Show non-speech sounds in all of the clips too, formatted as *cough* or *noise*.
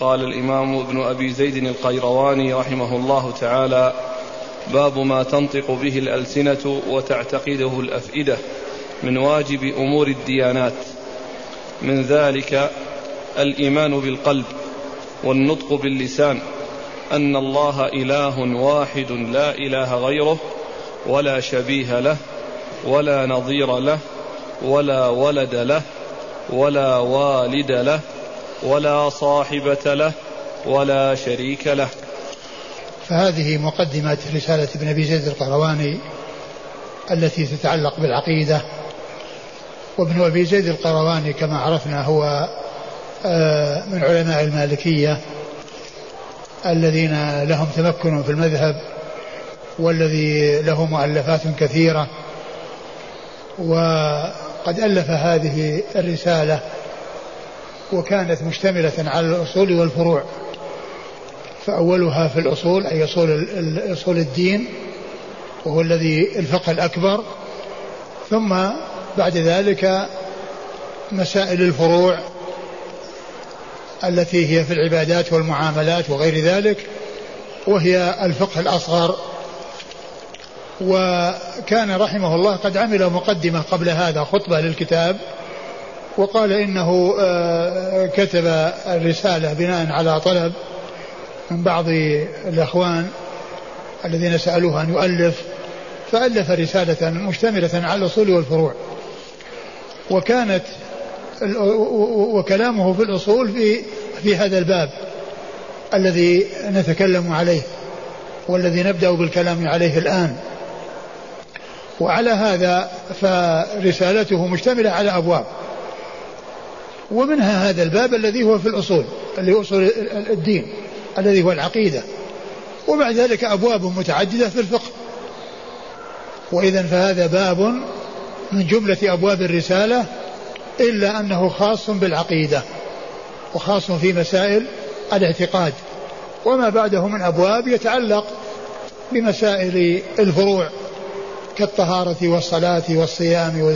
قال الإمام ابن أبي زيد القيرواني رحمه الله تعالى باب ما تنطق به الألسنة وتعتقده الأفئدة من واجب أمور الديانات. من ذلك الإيمان بالقلب والنطق باللسان أن الله إله واحد لا إله غيره ولا شبيه له ولا نظير له ولا ولد له ولا والد له ولا صاحبة له ولا شريك له. فهذه مقدمة رسالة ابن أبي زيد القرواني التي تتعلق بالعقيدة. وابن أبي زيد القرواني كما عرفنا هو آه، من علماء المالكية الذين لهم تمكن في المذهب والذي له مؤلفات كثيرة. وقد ألف هذه الرسالة وكانت مشتملة على الأصول والفروع. فأولها في الأصول أي أصول أصول الدين وهو الذي الفقه الأكبر. ثم بعد ذلك مسائل الفروع التي هي في العبادات والمعاملات وغير ذلك وهي الفقه الأصغر. وكان رحمه الله قد عمل مقدمة قبل هذا خطبة للكتاب. وقال إنه آه، كتب الرسالة بناء على طلب من بعض الإخوان الذين سألوه أن يؤلف فألف رسالة مشتملة على الأصول والفروع. وكانت وكلامه في الأصول في في هذا الباب الذي نتكلم عليه والذي نبدأ بالكلام عليه الآن. وعلى هذا فرسالته مشتملة على أبواب. ومنها هذا الباب الذي هو في الأصول اللي هو أصول الدين الذي هو العقيدة. وبعد ذلك أبواب متعددة في الفقه. وإذا فهذا باب من جملة أبواب الرسالة إلا أنه خاص بالعقيدة وخاص في مسائل الاعتقاد. وما بعده من أبواب يتعلق بمسائل الفروع كالطهارة والصلاة والصيام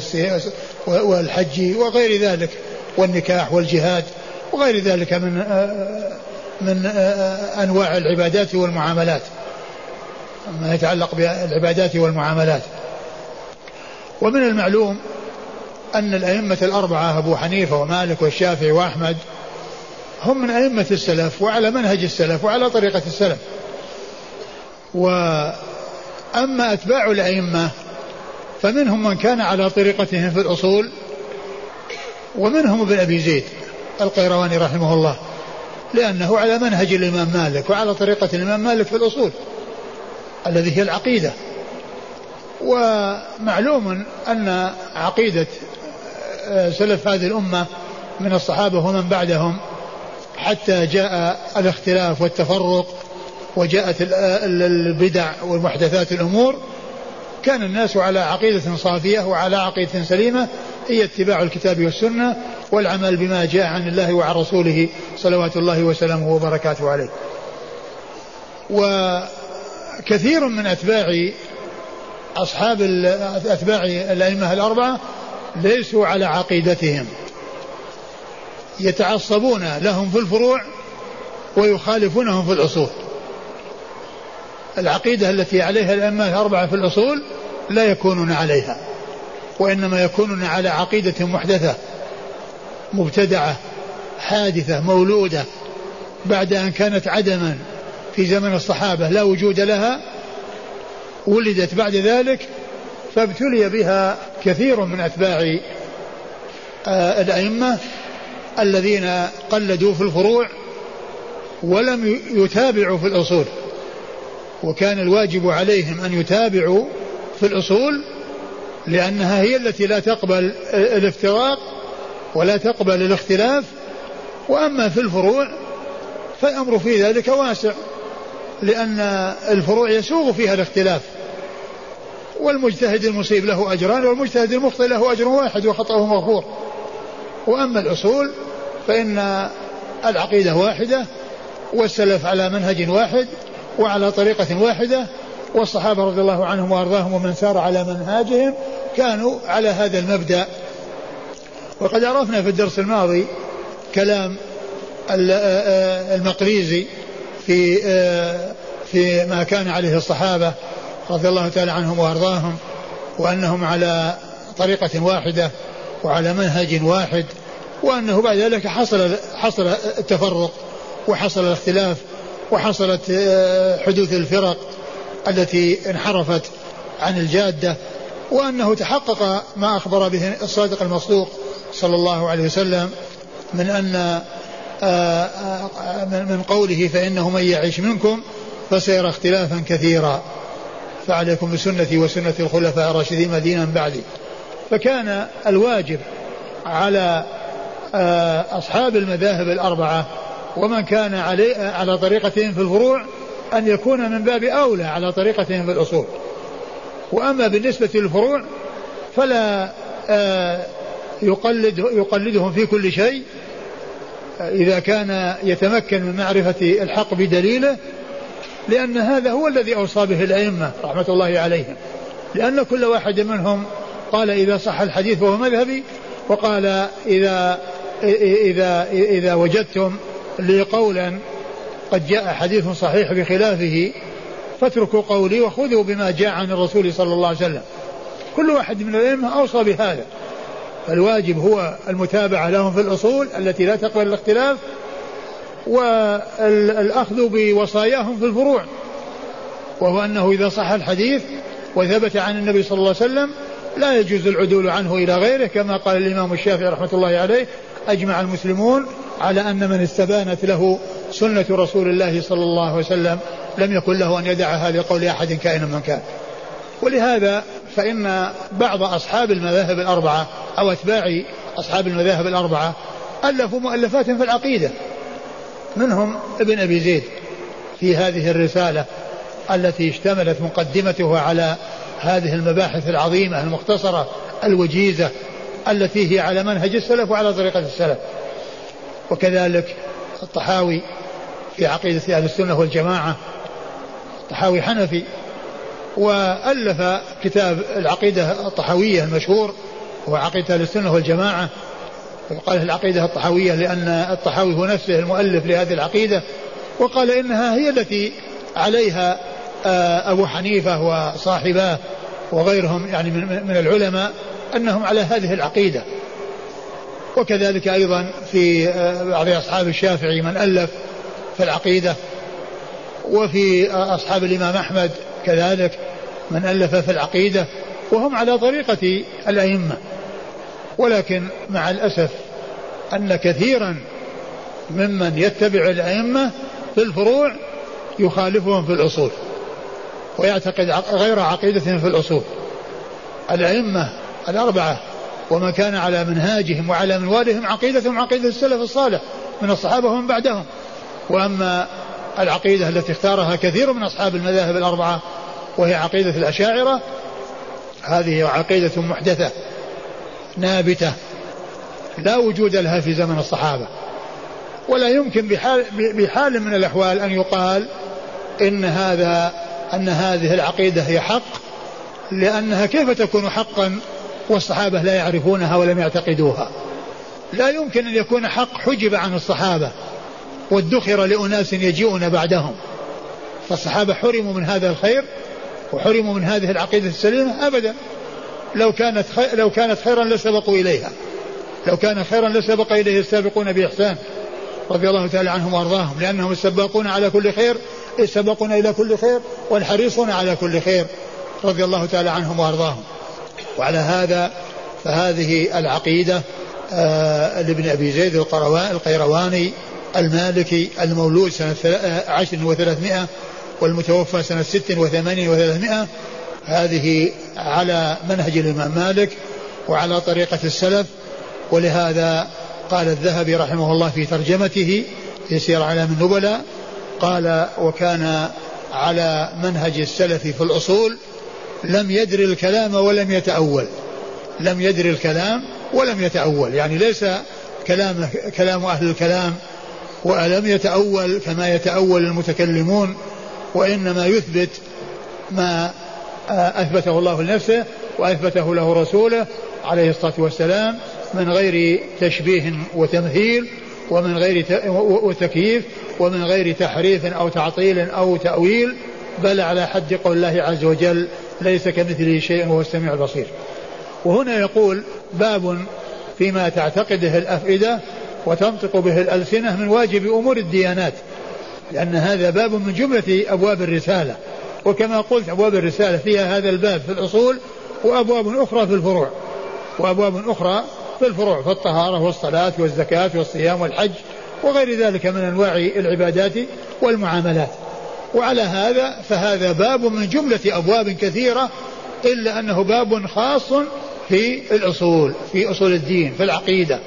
والحج وغير ذلك. والنكاح والجهاد وغير ذلك من من أنواع العبادات والمعاملات. ما يتعلق بالعبادات والمعاملات. ومن المعلوم أن الأئمة الأربعة أبو حنيفة ومالك والشافعي وأحمد هم من أئمة السلف وعلى منهج السلف وعلى طريقة السلف. وأما أتباع الأئمة فمنهم من كان على طريقتهم في الأصول ومنهم ابن أبي زيد القيرواني رحمه الله لأنه على منهج الإمام مالك وعلى طريقة الإمام مالك في الأصول الذي هي العقيدة. ومعلوم أن عقيدة آه، سلف هذه الأمة من الصحابة ومن بعدهم حتى جاء الاختلاف والتفرق وجاءت البدع والمحدثات الأمور كان الناس على عقيدة صافية وعلى عقيدة سليمة هي اتباع الكتاب والسنة والعمل بما جاء عن الله وعن رسوله صلوات الله وسلامه وبركاته عليه. وكثير من أتباع أصحاب أتباع الأئمة الأربعة ليسوا على عقيدتهم. يتعصبون لهم في الفروع ويخالفونهم في الأصول. العقيدة التي عليها الأئمة الأربعة في الأصول لا يكونون عليها. وإنما يكونون على عقيدة محدثة مبتدعة حادثة مولودة بعد أن كانت عدما في زمن الصحابة لا وجود لها ولدت بعد ذلك فابتلي بها كثير من أتباع آه، الأئمة الذين قلدوا في الفروع ولم يتابعوا في الأصول وكان الواجب عليهم أن يتابعوا في الأصول لأنها هي التي لا تقبل الافتراق ولا تقبل الاختلاف. وأما في الفروع فالأمر في ذلك واسع لأن الفروع يسوغ فيها الاختلاف. والمجتهد المصيب له أجران والمجتهد المخطئ له أجر واحد وخطأه مغفور. وأما الأصول فإن العقيدة واحدة والسلف على منهج واحد وعلى طريقة واحدة والصحابة رضي الله عنهم وأرضاهم ومن سار على منهاجهم كانوا على هذا المبدأ. وقد عرفنا في الدرس الماضي كلام المقريزي في في ما كان عليه الصحابة رضي الله تعالى عنهم وأرضاهم وأنهم على طريقة واحدة وعلى منهج واحد وأنه بعد ذلك حصل حصل التفرق وحصل الاختلاف وحصلت حدوث الفرق. التي انحرفت عن الجادة وأنه تحقق ما أخبر به الصادق المصدوق صلى الله عليه وسلم من أن آه، آه، من قوله فإنه من يعيش منكم فسيرى اختلافا كثيرا. فعليكم بسنتي وسنة الخلفاء الراشدين دينا بعدي. فكان الواجب على آه، أصحاب المذاهب الأربعة ومن كان علي على طريقتهم في الفروع أن يكون من باب أولى على طريقتهم في الأصول. وأما بالنسبة للفروع فلا يقلد يقلدهم في كل شيء. إذا كان يتمكن من معرفة الحق بدليله لأن هذا هو الذي أوصى به الأئمة رحمة الله عليهم. لأن كل واحد منهم قال إذا صح الحديث فهو مذهبي وقال إذا إذا إذا وجدتم لي قولا قد جاء حديث صحيح بخلافه فاتركوا قولي وخذوا بما جاء عن الرسول صلى الله عليه وسلم. كل واحد من الأئمة أوصى بهذا. فالواجب هو المتابعة لهم في الأصول التي لا تقبل الاختلاف والأخذ بوصاياهم في الفروع. وهو أنه إذا صح الحديث وثبت عن النبي صلى الله عليه وسلم لا يجوز العدول عنه إلى غيره كما قال الإمام الشافعي رحمة الله عليه أجمع المسلمون على أن من استبانت له سنة رسول الله صلى الله عليه وسلم لم يكن له أن يدعها لقول أحد كائنا من كان. ولهذا فإن بعض أصحاب المذاهب الأربعة أو أتباع أصحاب المذاهب الأربعة ألفوا مؤلفات في العقيدة. منهم ابن أبي زيد في هذه الرسالة التي اشتملت مقدمته على هذه المباحث العظيمة المختصرة الوجيزة التي هي على منهج السلف وعلى طريقة السلف. وكذلك الطحاوي في عقيدة أهل السنة والجماعة الطحاوي حنفي وألف كتاب العقيدة الطحاوية المشهور هو عقيدة أهل السنة والجماعة. وقال العقيدة الطحاوية لأن الطحاوي هو نفسه المؤلف لهذه العقيدة؟ وقال إنها هي التي عليها آه، أبو حنيفة وصاحباه وغيرهم يعني من العلماء. أنهم على هذه العقيدة. وكذلك أيضا في آه، بعض أصحاب الشافعي من ألف في العقيدة وفي آه، أصحاب الإمام أحمد كذلك من ألف في العقيدة وهم على طريقة الأئمة. ولكن مع الأسف أن كثيرا ممن يتبع الأئمة في الفروع يخالفهم في الأصول ويعتقد غير عقيدتهم في الأصول. الأئمة الأربعة ومن كان على منهاجهم وعلى منوالهم عقيدتهم عقيدة السلف الصالح من الصحابة ومن بعدهم. وأما العقيدة التي اختارها كثير من أصحاب المذاهب الأربعة وهي عقيدة الأشاعرة هذه عقيدة محدثة نابتة لا وجود لها في زمن الصحابة. ولا يمكن بحال, بحال من الأحوال أن يقال إن هذا أن هذه العقيدة هي حق لأنها كيف تكون حقا؟ والصحابة لا يعرفونها ولم يعتقدوها. لا يمكن أن يكون حق حجب عن الصحابة وادخر لأناس يجيئون بعدهم. فالصحابة حرموا من هذا الخير وحرموا من هذه العقيدة السليمة أبدا. لو كانت خير لو كانت خيرا لسبقوا إليها. لو كان خيرا لسبق إليه السابقون بإحسان رضي الله تعالى عنهم وأرضاهم لأنهم السباقون على كل خير السباقون إلى كل خير والحريصون على كل خير رضي الله تعالى عنهم وأرضاهم. وعلى هذا فهذه العقيدة آه لابن أبي زيد القيرواني المالكي المولود سنة عشر وثلاثمائة والمتوفى سنة ست وثمانين وثلاثمائة. هذه على منهج الإمام مالك وعلى طريقة السلف ولهذا قال الذهبي رحمه الله في ترجمته في سير علام النبلاء قال وكان على منهج السلف في الأصول لم يدري الكلام ولم يتأول. لم يدري الكلام ولم يتأول. يعني ليس كلام كلام أهل الكلام ولم يتأول كما يتأول المتكلمون وإنما يثبت ما أثبته الله لنفسه وأثبته له رسوله عليه الصلاة والسلام من غير تشبيه وتمثيل ومن غير وتكييف ومن غير تحريف أو تعطيل أو تأويل بل على حد قول الله عز وجل ليس كمثله شيء وهو السميع البصير. وهنا يقول باب فيما تعتقده الأفئدة وتنطق به الألسنة من واجب أمور الديانات لأن هذا باب من جملة أبواب الرسالة. وكما قلت أبواب الرسالة فيها هذا الباب في الأصول وأبواب أخرى في الفروع. وأبواب أخرى في الفروع في الطهارة والصلاة والزكاة والصيام والحج وغير ذلك من أنواع العبادات والمعاملات. وعلى هذا فهذا باب من جملة أبواب كثيرة إلا أنه باب خاص في الأصول في أصول الدين في العقيدة.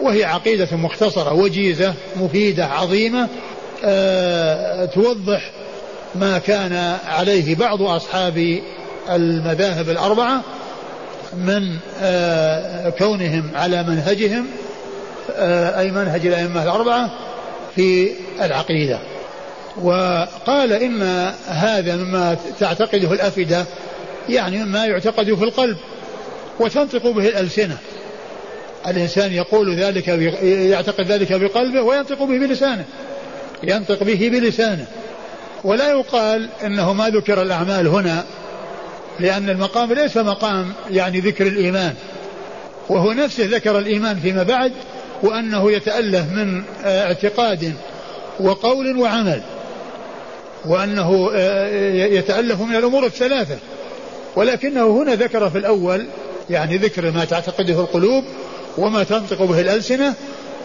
وهي عقيدة مختصرة وجيزة مفيدة عظيمة أه توضح ما كان عليه بعض أصحاب المذاهب الأربعة من أه كونهم على منهجهم أه أي منهج الأئمة الأربعة في العقيدة. وقال إن هذا مما تعتقده الأفئدة يعني مما يعتقد في القلب وتنطق به الألسنة. الإنسان يقول ذلك يعتقد ذلك بقلبه وينطق به بلسانه ينطق به بلسانه. ولا يقال إنه ما ذكر الأعمال هنا لأن المقام ليس مقام يعني ذكر الإيمان. وهو نفسه ذكر الإيمان فيما بعد وأنه يتألف من اعتقاد وقول وعمل. وأنه يتألف من الأمور الثلاثة. ولكنه هنا ذكر في الأول يعني ذكر ما تعتقده القلوب وما تنطق به الألسنة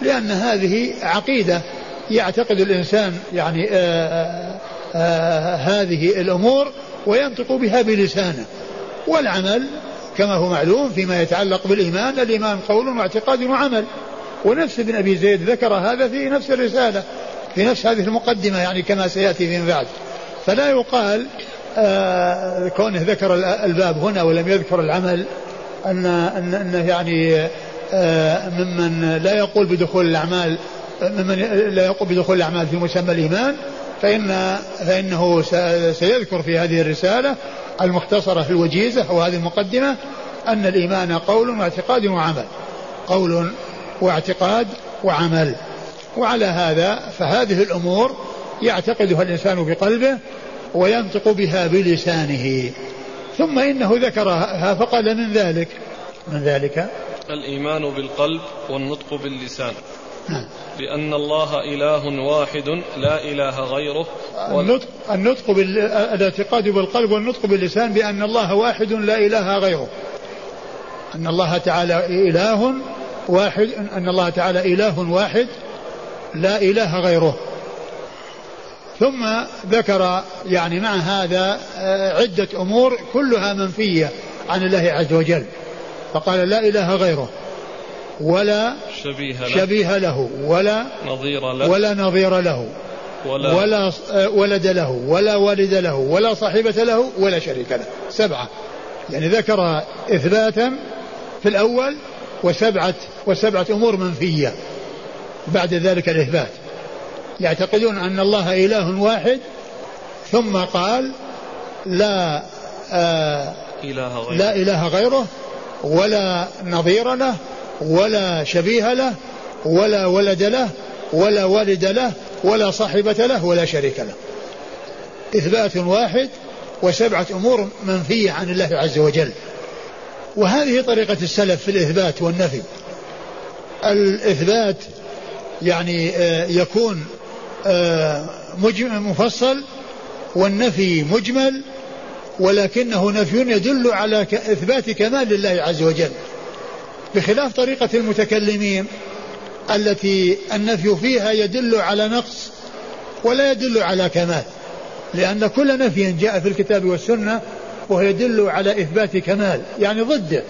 لأن هذه عقيدة يعتقد الإنسان يعني آآ آآ آآ هذه الأمور وينطق بها بلسانه. والعمل كما هو معلوم فيما يتعلق بالإيمان الإيمان قول واعتقاد وعمل. ونفس ابن أبي زيد ذكر هذا في نفس الرسالة. في نفس هذه المقدمة يعني كما سيأتي فيما بعد. فلا يقال كونه ذكر الباب هنا ولم يذكر العمل أن أن أنه يعني ممن لا يقول بدخول الأعمال ممن لا يقول بدخول الأعمال في مسمى الإيمان فإن فإنه سيذكر في هذه الرسالة المختصرة في الوجيزة أو هذه المقدمة أن الإيمان قول واعتقاد وعمل. قول واعتقاد وعمل. وعلى هذا فهذه الأمور يعتقدها الإنسان بقلبه وينطق بها بلسانه. ثم إنه ذكرها فقال من ذلك؟ من ذلك؟ الإيمان بالقلب والنطق باللسان. نعم. بأن الله إله واحد لا إله غيره. النطق, النطق بالاعتقاد بالقلب والنطق باللسان بأن الله واحد لا إله غيره. أن الله تعالى إله واحد أن الله تعالى إله واحد لا إله غيره. ثم ذكر يعني مع هذا عدة أمور كلها منفية عن الله عز وجل. فقال لا إله غيره. ولا شبيه له, شبيه له. ولا نظير له. ولا نظير له. ولا, ولا ولد له. ولا والد له. ولا صاحبة له. ولا شريك له. سبعة. يعني ذكر إثباتا في الأول وسبعة وسبعة أمور منفية. بعد ذلك الإثبات. يعتقدون أن الله إله واحد ثم قال لا آه إله غيره. لا إله غيره ولا نظير له ولا شبيه له ولا ولد له ولا والد له ولا صاحبة له ولا شريك له. إثبات واحد وسبعة أمور منفية عن الله عز وجل. وهذه طريقة السلف في الإثبات والنفي. الإثبات يعني يكون مفصل والنفي مجمل ولكنه نفي يدل على إثبات كمال لله عز وجل بخلاف طريقة المتكلمين التي النفي فيها يدل على نقص ولا يدل على كمال لأن كل نفي جاء في الكتاب والسنة وهو يدل على إثبات كمال يعني ضده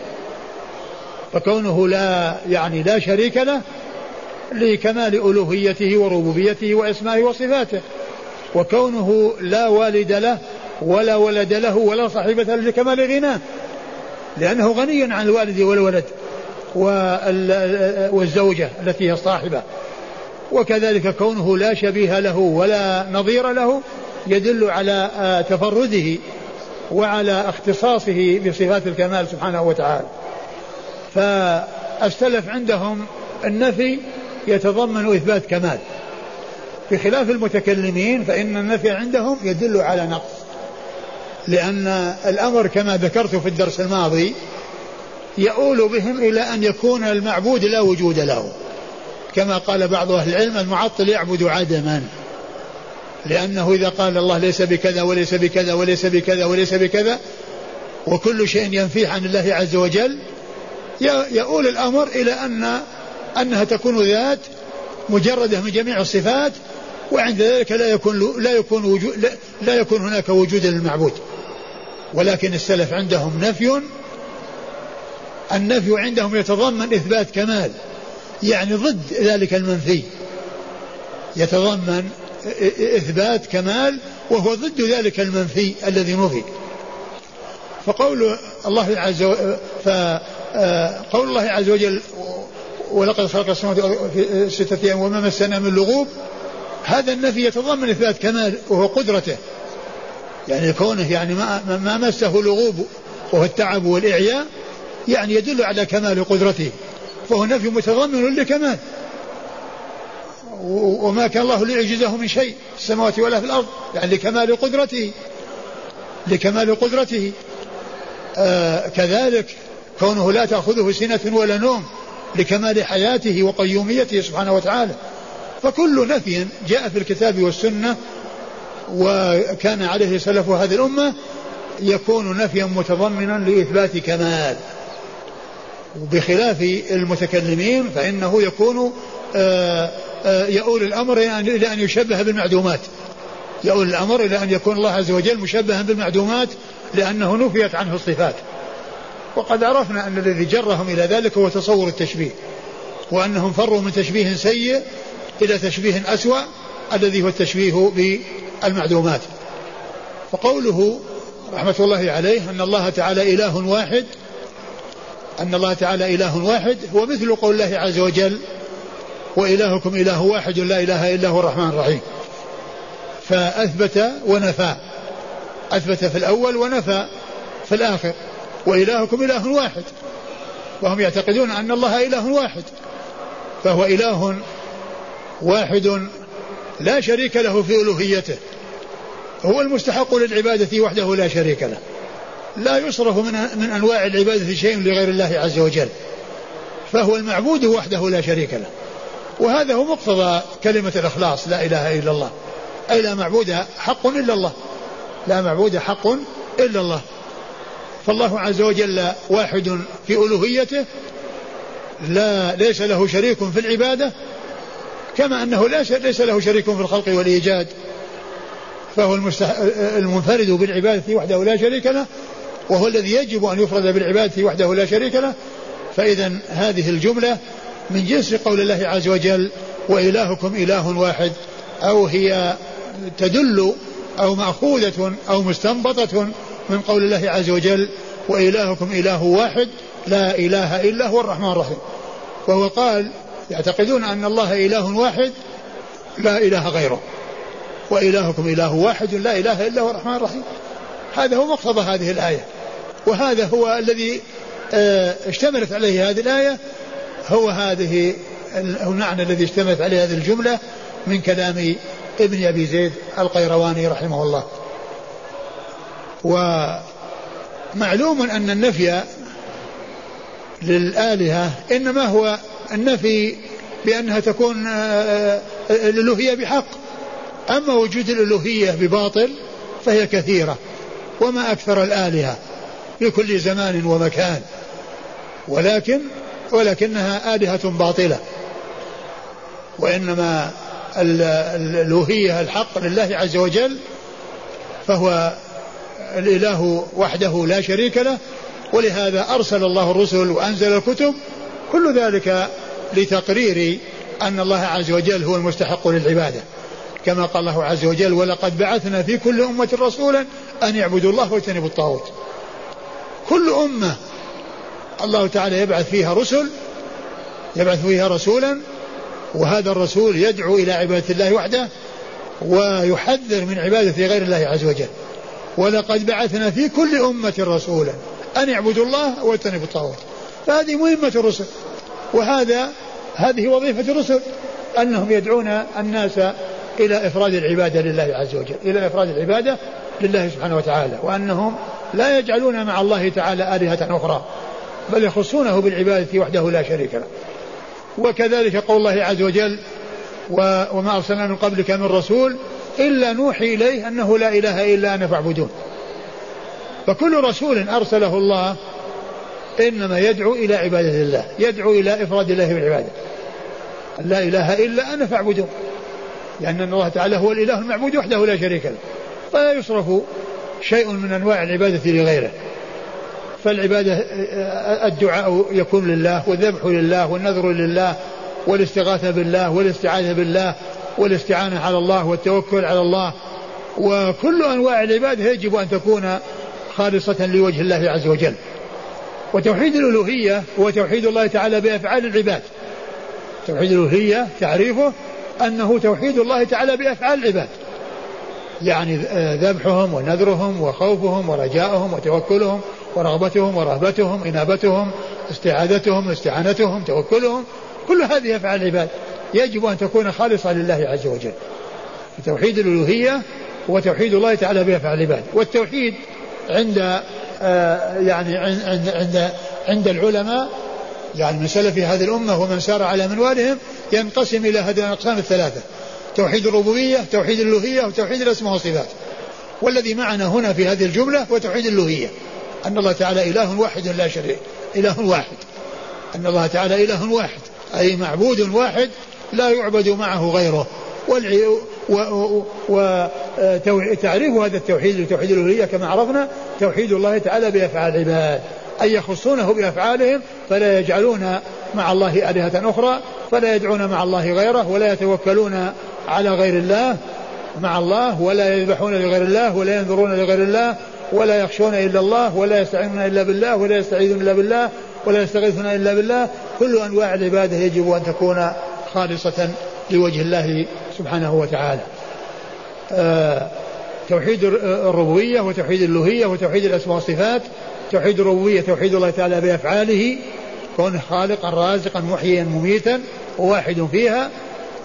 فكونه لا يعني لا شريك له لكمال ألوهيته وربوبيته وأسمائه وصفاته. وكونه لا والد له ولا ولد له ولا صاحبة لكمال غناه. لأنه غني عن الوالد والولد والزوجة التي هي الصاحبة وكذلك كونه لا شبيه له ولا نظير له يدل على تفرده وعلى اختصاصه بصفات الكمال سبحانه وتعالى. فالسلف عندهم النفي يتضمن إثبات كمال. بخلاف المتكلمين فإن النفي عندهم يدل على نقص. لأن الأمر كما ذكرت في الدرس الماضي يؤول بهم إلى أن يكون المعبود لا وجود له. كما قال بعض أهل العلم المعطل يعبد عدما لأنه إذا قال الله ليس بكذا وليس بكذا وليس بكذا وليس بكذا وكل شيء ينفيه عن الله عز وجل يؤول الأمر إلى أن أنها تكون ذات مجردة من جميع الصفات وعند ذلك لا يكون لا يكون وجود لا, لا يكون هناك وجود للمعبود. ولكن السلف عندهم نفي النفي عندهم يتضمن إثبات كمال يعني ضد ذلك المنفي. يتضمن إثبات كمال وهو ضد ذلك المنفي الذي نفي. فقول الله عز وجل فقول الله عز وجل ولقد خلق السماوات في ستة أيام وما مسنا من لغوب. هذا النفي يتضمن إثبات كمال وهو قدرته. يعني كونه يعني ما, ما مسه لغوب وهو التعب والإعياء يعني يدل على كمال قدرته. فهو نفي متضمن لكمال. وما كان الله ليعجزه من شيء في السماوات ولا في الأرض. يعني لكمال قدرته. لكمال قدرته. آه كذلك كونه لا تأخذه سنة ولا نوم. لكمال حياته وقيوميته سبحانه وتعالى. فكل نفي جاء في الكتاب والسنة وكان عليه سلف هذه الأمة يكون نفيا متضمنا لإثبات كمال. بخلاف المتكلمين فإنه يكون آه، آه، يؤول الأمر إلى أن يشبه بالمعدومات. يؤول الأمر إلى أن يكون الله عز وجل مشبها بالمعدومات لأنه نفيت عنه الصفات. وقد عرفنا أن الذي جرهم إلى ذلك هو تصور التشبيه وأنهم فروا من تشبيه سيء إلى تشبيه أسوأ الذي هو التشبيه بالمعدومات. فقوله رحمة الله عليه أن الله تعالى إله واحد أن الله تعالى إله واحد هو مثل قول الله عز وجل وإلهكم إله واحد لا إله إلا هو الرحمن الرحيم فأثبت ونفى أثبت في الأول ونفى في الآخر. وإلهكم إله واحد. وهم يعتقدون أن الله إله واحد. فهو إله واحد لا شريك له في ألوهيته. هو المستحق للعبادة وحده لا شريك له. لا يصرف من من أنواع العبادة شيء لغير الله عز وجل. فهو المعبود وحده لا شريك له. وهذا هو مقتضى كلمة الإخلاص لا إله إلا الله. أي لا معبود حق إلا الله. لا معبود حق إلا الله. فالله عز وجل واحد في ألوهيته لا ليس له شريك في العبادة كما أنه ليس له شريك في الخلق والإيجاد فهو المنفرد بالعبادة وحده لا شريك له وهو الذي يجب أن يفرد بالعبادة وحده لا شريك له. فإذا هذه الجملة من جنس قول الله عز وجل وإلهكم إله واحد أو هي تدل أو مأخوذة أو مستنبطة من قول الله عز وجل وإلهكم إله واحد لا إله إلا هو الرحمن الرحيم. وهو قال يعتقدون أن الله إله واحد لا إله غيره. وإلهكم إله واحد لا إله إلا هو الرحمن الرحيم. هذا هو مقتضى هذه الآية. وهذا هو الذي آه، اشتملت عليه هذه الآية. هو هذه المعنى الذي اشتملت عليه هذه الجملة من كلام ابن أبي زيد القيرواني رحمه الله. ومعلوم أن النفي للآلهة إنما هو النفي بأنها تكون آه، آه، الألوهية بحق. أما وجود الألوهية بباطل فهي كثيرة وما أكثر الآلهة في كل زمان ومكان. ولكن ولكنها آلهة باطلة. وإنما الألوهية الحق لله عز وجل فهو الإله وحده لا شريك له ولهذا أرسل الله الرسل وأنزل الكتب كل ذلك لتقرير أن الله عز وجل هو المستحق للعبادة. كما قال الله عز وجل ولقد بعثنا في كل أمة رسولا أن يعبدوا الله واجتنبوا الطاغوت. كل أمة الله تعالى يبعث فيها رسل يبعث فيها رسولا وهذا الرسول يدعو إلى عبادة الله وحده ويحذر من عبادة غير الله عز وجل. ولقد بعثنا في كل أمة رسولا أن يعبدوا الله واجتنبوا الطاغوت. فهذه مهمة الرسل. وهذا هذه وظيفة الرسل أنهم يدعون الناس إلى إفراد العبادة لله عز وجل إلى إفراد العبادة لله سبحانه وتعالى وأنهم لا يجعلون مع الله تعالى آلهة أخرى بل يخصونه بالعبادة وحده لا شريك له. وكذلك قول الله عز وجل وما أرسلنا من قبلك من رسول إلا نوحي إليه أنه لا إله إلا أنا فاعبدون. فكل رسول أرسله الله إنما يدعو إلى عبادة الله يدعو إلى إفراد الله بالعبادة. لا إله إلا أنا فاعبدون. لأن الله تعالى هو الإله المعبود وحده لا شريك له. فلا يصرف شيء من أنواع العبادة لغيره. فالعبادة الدعاء يكون لله والذبح لله والنذر لله والاستغاثة بالله والاستعاذة بالله والاستعانة على الله والتوكل على الله. وكل أنواع العبادة يجب أن تكون خالصة لوجه الله عز وجل. وتوحيد الألوهية هو توحيد الله تعالى بأفعال العباد. توحيد الألوهية تعريفه أنه توحيد الله تعالى بأفعال العباد. يعني ذبحهم ونذرهم وخوفهم ورجاءهم وتوكلهم ورغبتهم ورهبتهم إنابتهم استعاذتهم استعانتهم توكلهم. كل هذه أفعال العباد. يجب أن تكون خالصة لله عز وجل. توحيد الألوهية هو توحيد الله تعالى بأفعال العباد والتوحيد عند آه يعني عند عند عند العلماء يعني من سلف هذه الأمة ومن سار على منوالهم ينقسم إلى هذه الأقسام الثلاثة توحيد الربوبية توحيد الألوهية وتوحيد الأسماء والصفات. والذي معنا هنا في هذه الجملة هو توحيد الألوهية. أن الله تعالى إله واحد لا شريك إله واحد. أن الله تعالى إله واحد أي معبود واحد لا يعبد معه غيره. وتعريف هذا التوحيد وتوحيد الألوهية كما عرفنا توحيد الله تعالى بأفعال العباد. أن يخصونه بأفعالهم فلا يجعلون مع الله آلهة أخرى فلا يدعون مع الله غيره ولا يتوكلون على غير الله مع الله ولا يذبحون لغير الله ولا ينظرون لغير الله ولا يخشون إلا الله ولا يستعينون إلا بالله ولا يستعيذون إلا بالله ولا يستغيثون إلا بالله. كل أنواع العبادة يجب أن تكون خالصة لوجه الله سبحانه وتعالى. آه توحيد الربوبية وتوحيد الألوهية وتوحيد الأسماء والصفات توحيد الربوبية توحيد الله تعالى بأفعاله كونه خالقا رازقا محييا مميتا وواحد فيها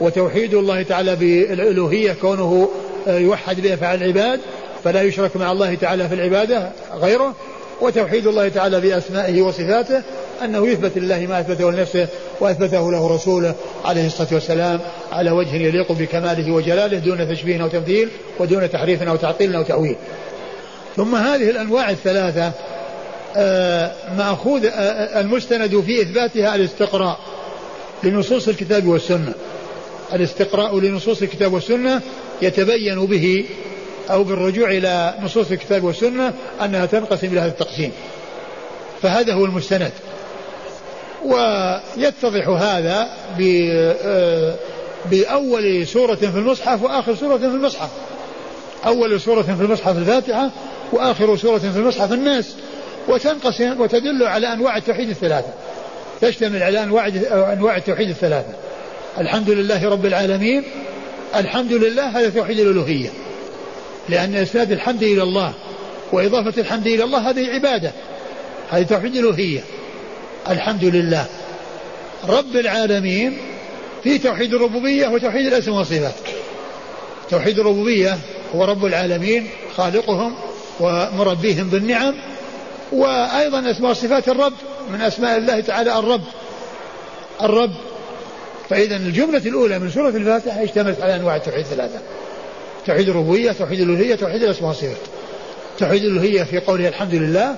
وتوحيد الله تعالى بالألوهية كونه يوحد بأفعال العباد فلا يشرك مع الله تعالى في العبادة غيره. وتوحيد الله تعالى بأسمائه وصفاته أنه يثبت لله ما أثبته لنفسه وأثبته له رسوله عليه الصلاة والسلام على وجه يليق بكماله وجلاله دون تشبيه أو تمثيل ودون تحريف أو تعطيل أو تأويل. ثم هذه الأنواع الثلاثة آه، مأخوذ آه، آه، المستند في إثباتها الاستقراء لنصوص الكتاب والسنة. الاستقراء لنصوص الكتاب والسنة يتبين به أو بالرجوع إلى نصوص الكتاب والسنة أنها تنقسم إلى هذا التقسيم. فهذا هو المستند. ويتضح هذا بأول سورة في المصحف وآخر سورة في المصحف. أول سورة في المصحف الفاتحة وآخر سورة في المصحف الناس. وتنقسم وتدل على أنواع التوحيد الثلاثة. تشتمل على أنواع أنواع التوحيد الثلاثة. الحمد لله رب العالمين. الحمد لله هذا توحيد الألوهية. لأن إسناد الحمد إلى الله وإضافة الحمد إلى الله هذه عبادة. هذه توحيد الألوهية. الحمد لله. رب العالمين في توحيد الربوبية وتوحيد الأسماء والصفات. توحيد الربوبية هو رب العالمين خالقهم ومربيهم بالنعم وأيضا أسماء صفات الرب من أسماء الله تعالى الرب. الرب. فإذا الجملة الأولى من سورة الفاتحة اشتملت على أنواع التوحيد الثلاثة. توحيد الربوبية توحيد الألوهية توحيد الأسماء والصفات توحيد الألوهية في قوله الحمد لله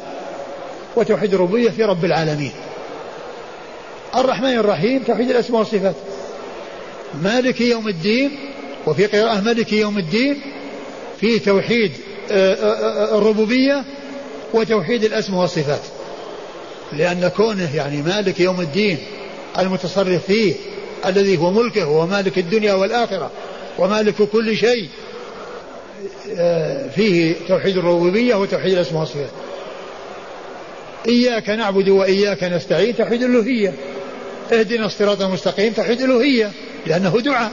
وتوحيد الربوبية في رب العالمين. الرحمن الرحيم توحيد الأسماء والصفات. مالك يوم الدين وفي قراءة مالك يوم الدين في توحيد آه، آه، آه، الربوبية وتوحيد الأسماء والصفات. لأن كونه يعني مالك يوم الدين المتصرف فيه الذي هو ملكه هو مالك الدنيا والآخرة ومالك كل شيء فيه توحيد الربوبية وتوحيد الأسماء والصفات. إياك نعبد وإياك نستعين توحيد الألوهية. اهدنا الصراط المستقيم توحيد الألوهية لأنه دعاء.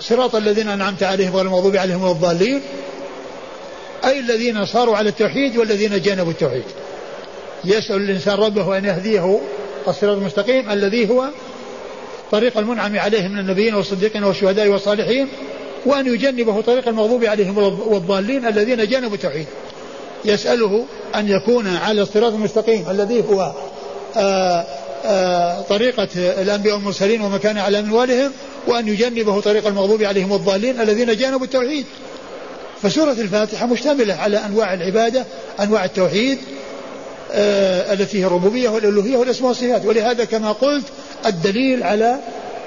صراط الذين أنعمت عليهم غير المغضوب عليهم ولا الضالين. أي الذين صاروا على التوحيد والذين جانبوا التوحيد. يسأل الإنسان ربه أن يهديه الصراط المستقيم الذي هو طريق المنعم عليهم من النبيين والصديقين والشهداء والصالحين. وأن يجنبه طريق المغضوب عليهم والضالين الذين جانبوا التوحيد. يسأله أن يكون على الصراط المستقيم الذي هو آآ آه، آآ آه، طريقة الأنبياء والمرسلين ومكان على منوالهم وأن يجنبه طريق المغضوب عليهم والضالين الذين جانبوا التوحيد. فسورة الفاتحة مشتملة على أنواع العبادة أنواع التوحيد آه التي هي الربوبية والألوهية والأسماء والصفات. ولهذا كما قلت الدليل على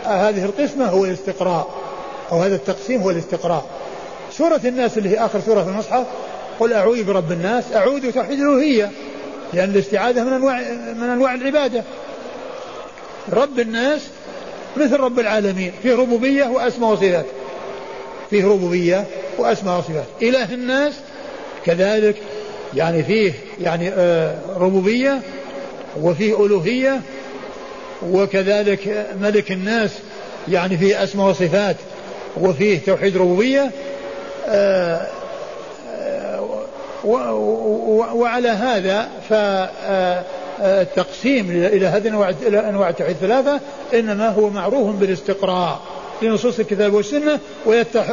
هذه القسمة هو الاستقراء. أو هذا التقسيم هو الاستقراء سورة الناس اللي هي آخر سورة في المصحف قل أعوذ برب الناس أعوذ توحيد الألوهية لأن الاستعاذة من أنواع من أنواع العبادة. رب الناس مثل رب العالمين فيه ربوبية وأسماء وصفات. فيه ربوبية وأسماء وصفات. إله الناس كذلك يعني فيه يعني آه ربوبية وفيه ألوهية وكذلك ملك الناس يعني فيه أسماء وصفات. وفيه توحيد ربوبية آه وعلى هذا فالتقسيم إلى هذه أنواع التوحيد الثلاثة إنما هو معروف بالاستقراء لنصوص الكتاب والسنة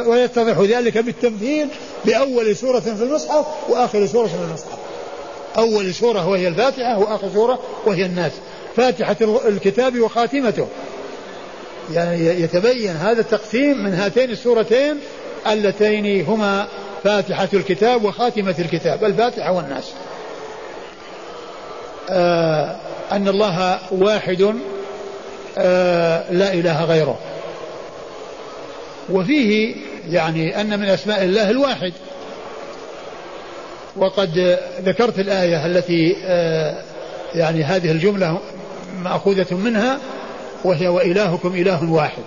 ويتضح ذلك بالتمثيل بأول سورة في المصحف وآخر سورة في المصحف. أول سورة وهي الفاتحة وآخر سورة وهي الناس. فاتحة الكتاب وخاتمته. يعني يتبين هذا التقسيم من هاتين السورتين اللتين هما فاتحة الكتاب وخاتمة الكتاب الفاتحة والناس. آه أن الله واحد آه لا إله غيره. وفيه يعني أن من أسماء الله الواحد. وقد ذكرت الآية التي آه يعني هذه الجملة مأخوذة منها. وهي وإلهكم إله واحد.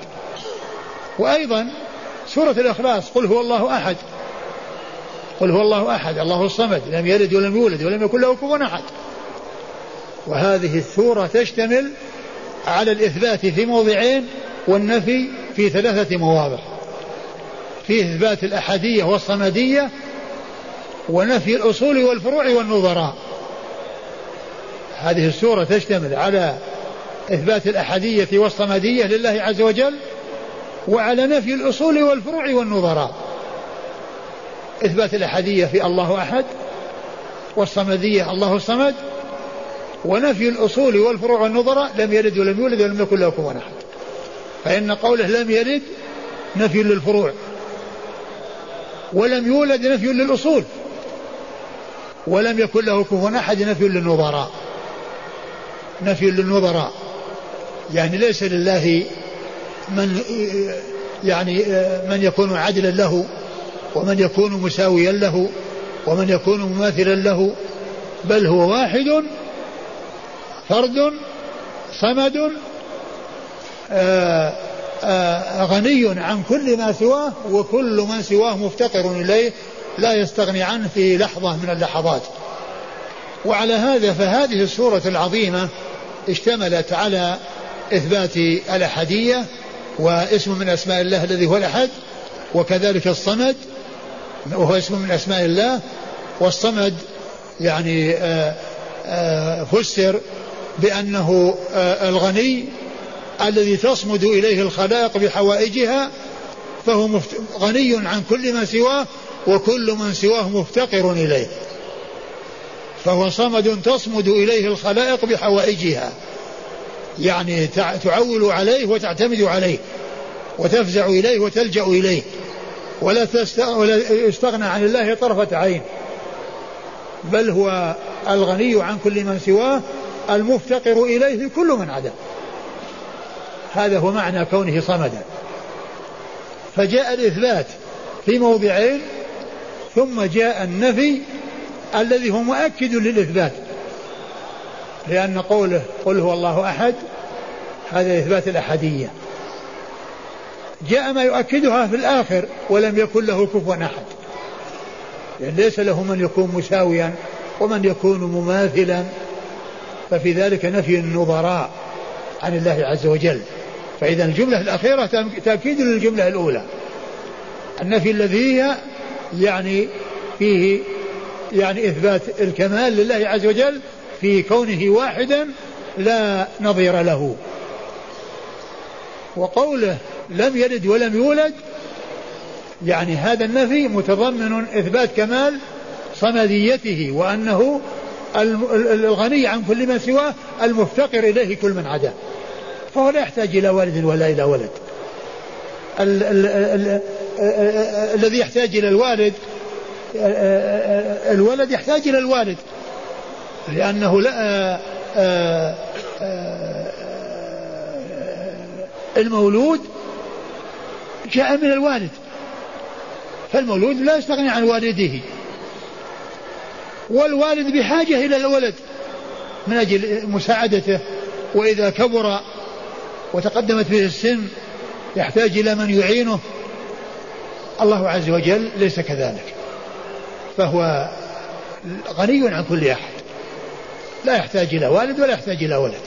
وأيضا سورة الإخلاص قل هو الله أحد. قل هو الله أحد الله الصمد لم يلد ولم يولد ولم يكن له كفوا أحد. وهذه السورة تشتمل على الإثبات في موضعين والنفي في ثلاثة مواضع. في إثبات الأحدية والصمدية ونفي الأصول والفروع والنظراء. هذه السورة تشتمل على إثبات الأحدية والصمدية لله عز وجل وعلى نفي الأصول والفروع والنظراء. إثبات الأحدية في الله أحد والصمدية الله الصمد ونفي الأصول والفروع والنظراء لم يلد ولم يولد ولم يكن له كفوا أحد. فإن قوله لم يلد نفي للفروع ولم يولد نفي للأصول ولم يكن له كفوا أحد نفي للنظراء. نفي للنظراء. يعني ليس لله من يعني من يكون عدلا له ومن يكون مساويا له ومن يكون مماثلا له بل هو واحد فرد صمد آآ آآ غني عن كل ما سواه وكل من سواه مفتقر إليه لا يستغني عنه في لحظة من اللحظات. وعلى هذا فهذه السورة العظيمة اشتملت على إثبات الأحدية واسم من أسماء الله الذي هو الأحد وكذلك الصمد وهو اسم من أسماء الله والصمد يعني آآ آآ فسر بأنه الغني الذي تصمد إليه الخلائق بحوائجها فهو غني عن كل ما سواه وكل من سواه مفتقر إليه. فهو صمد تصمد إليه الخلائق بحوائجها. يعني تعول عليه وتعتمد عليه وتفزع إليه وتلجأ إليه ولا, يستغنى عن الله طرفة عين. بل هو الغني عن كل من سواه المفتقر إليه كل من عداه هذا هو معنى كونه صمدا. فجاء الإثبات في موضعين ثم جاء النفي الذي هو مؤكد للإثبات. لأن قوله قل هو الله أحد هذا إثبات الأحدية جاء ما يؤكدها في الآخر ولم يكن له كفوا أحد. لأن ليس له من يكون مساويا ومن يكون مماثلا. ففي ذلك نفي النظراء عن الله عز وجل. فإذا الجملة الأخيرة تأكيد للجملة الأولى. النفي الذي هي يعني فيه يعني إثبات الكمال لله عز وجل في كونه واحدا لا نظير له. وقوله لم يلد ولم يولد يعني هذا النفي متضمن إثبات كمال صمديته وأنه الغني عن كل من سواه المفتقر إليه كل من عداه. فهو لا يحتاج إلى والد ولا إلى ولد. ال ال ال الذي يحتاج إلى الوالد الولد يحتاج إلى الوالد لأنه لا المولود جاء من الوالد. فالمولود لا يستغني عن والده. والوالد بحاجة إلى الولد من أجل مساعدته وإذا كبر وتقدمت به السن يحتاج إلى من يعينه. الله عز وجل ليس كذلك. فهو غني عن كل أحد. لا يحتاج إلى والد ولا يحتاج إلى ولد.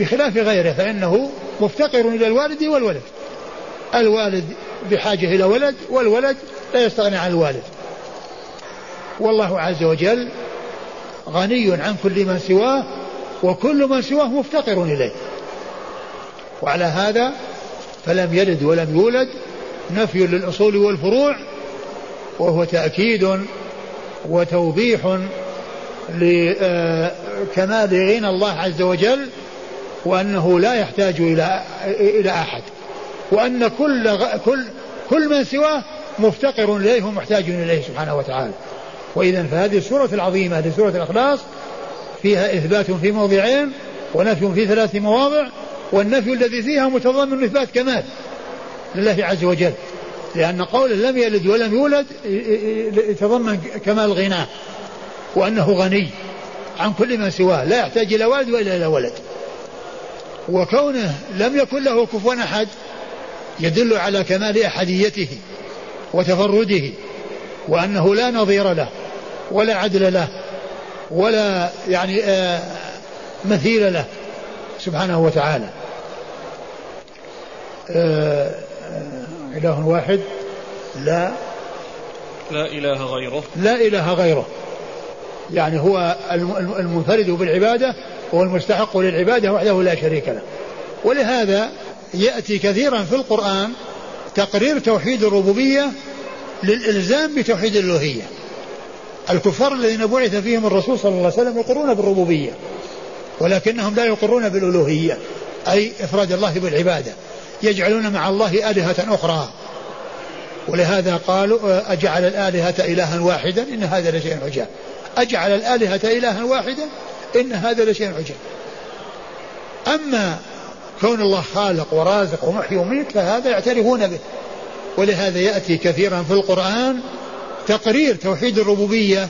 بخلاف غيره فإنه مفتقر إلى الوالد والولد. الوالد بحاجة إلى ولد والولد لا يستغني عن الوالد. والله عز وجل غني عن كل من سواه وكل من سواه مفتقر إليه. وعلى هذا فلم يلد ولم يولد نفي للأصول والفروع وهو تأكيد وتوضيح لكمال غنى الله عز وجل وأنه لا يحتاج إلى إلى أحد. وأن كل كل كل من سواه مفتقر إليه ومحتاج إليه سبحانه وتعالى. وإذا فهذه السورة العظيمة هذه سورة الإخلاص فيها إثبات في موضعين ونفي في ثلاث مواضع والنفي الذي فيها متضمن إثبات كمال لله عز وجل. لأن قوله لم يلد ولم يولد يتضمن كمال غناه وأنه غني عن كل من سواه لا يحتاج إلى والد وإلا إلى ولد. وكونه لم يكن له كفوا أحد يدل على كمال أحديته وتفرده وأنه لا نظير له ولا عدل له ولا يعني آه مثيل له سبحانه وتعالى. آه إله واحد لا لا إله غيره. لا إله غيره. يعني هو المنفرد بالعبادة هو المستحق للعبادة وحده لا شريك له. ولهذا يأتي كثيرا في القرآن تقرير توحيد الربوبية للإلزام بتوحيد الألوهية. الكفار الذين بعث فيهم الرسول صلى الله عليه وسلم يقرون بالربوبية ولكنهم لا يقرون بالألوهية أي إفراد الله بالعبادة. يجعلون مع الله آلهة أخرى. ولهذا قالوا أجعل الآلهة إلها واحدا؟ إن هذا لشيء عجاب. أجعل الآلهة إلها واحدا إن هذا لشيء عجاب أما كون الله خالق ورازق ومحيي وميت فهذا يعترفون به. ولهذا يأتي كثيرا في القرآن تقرير توحيد الربوبية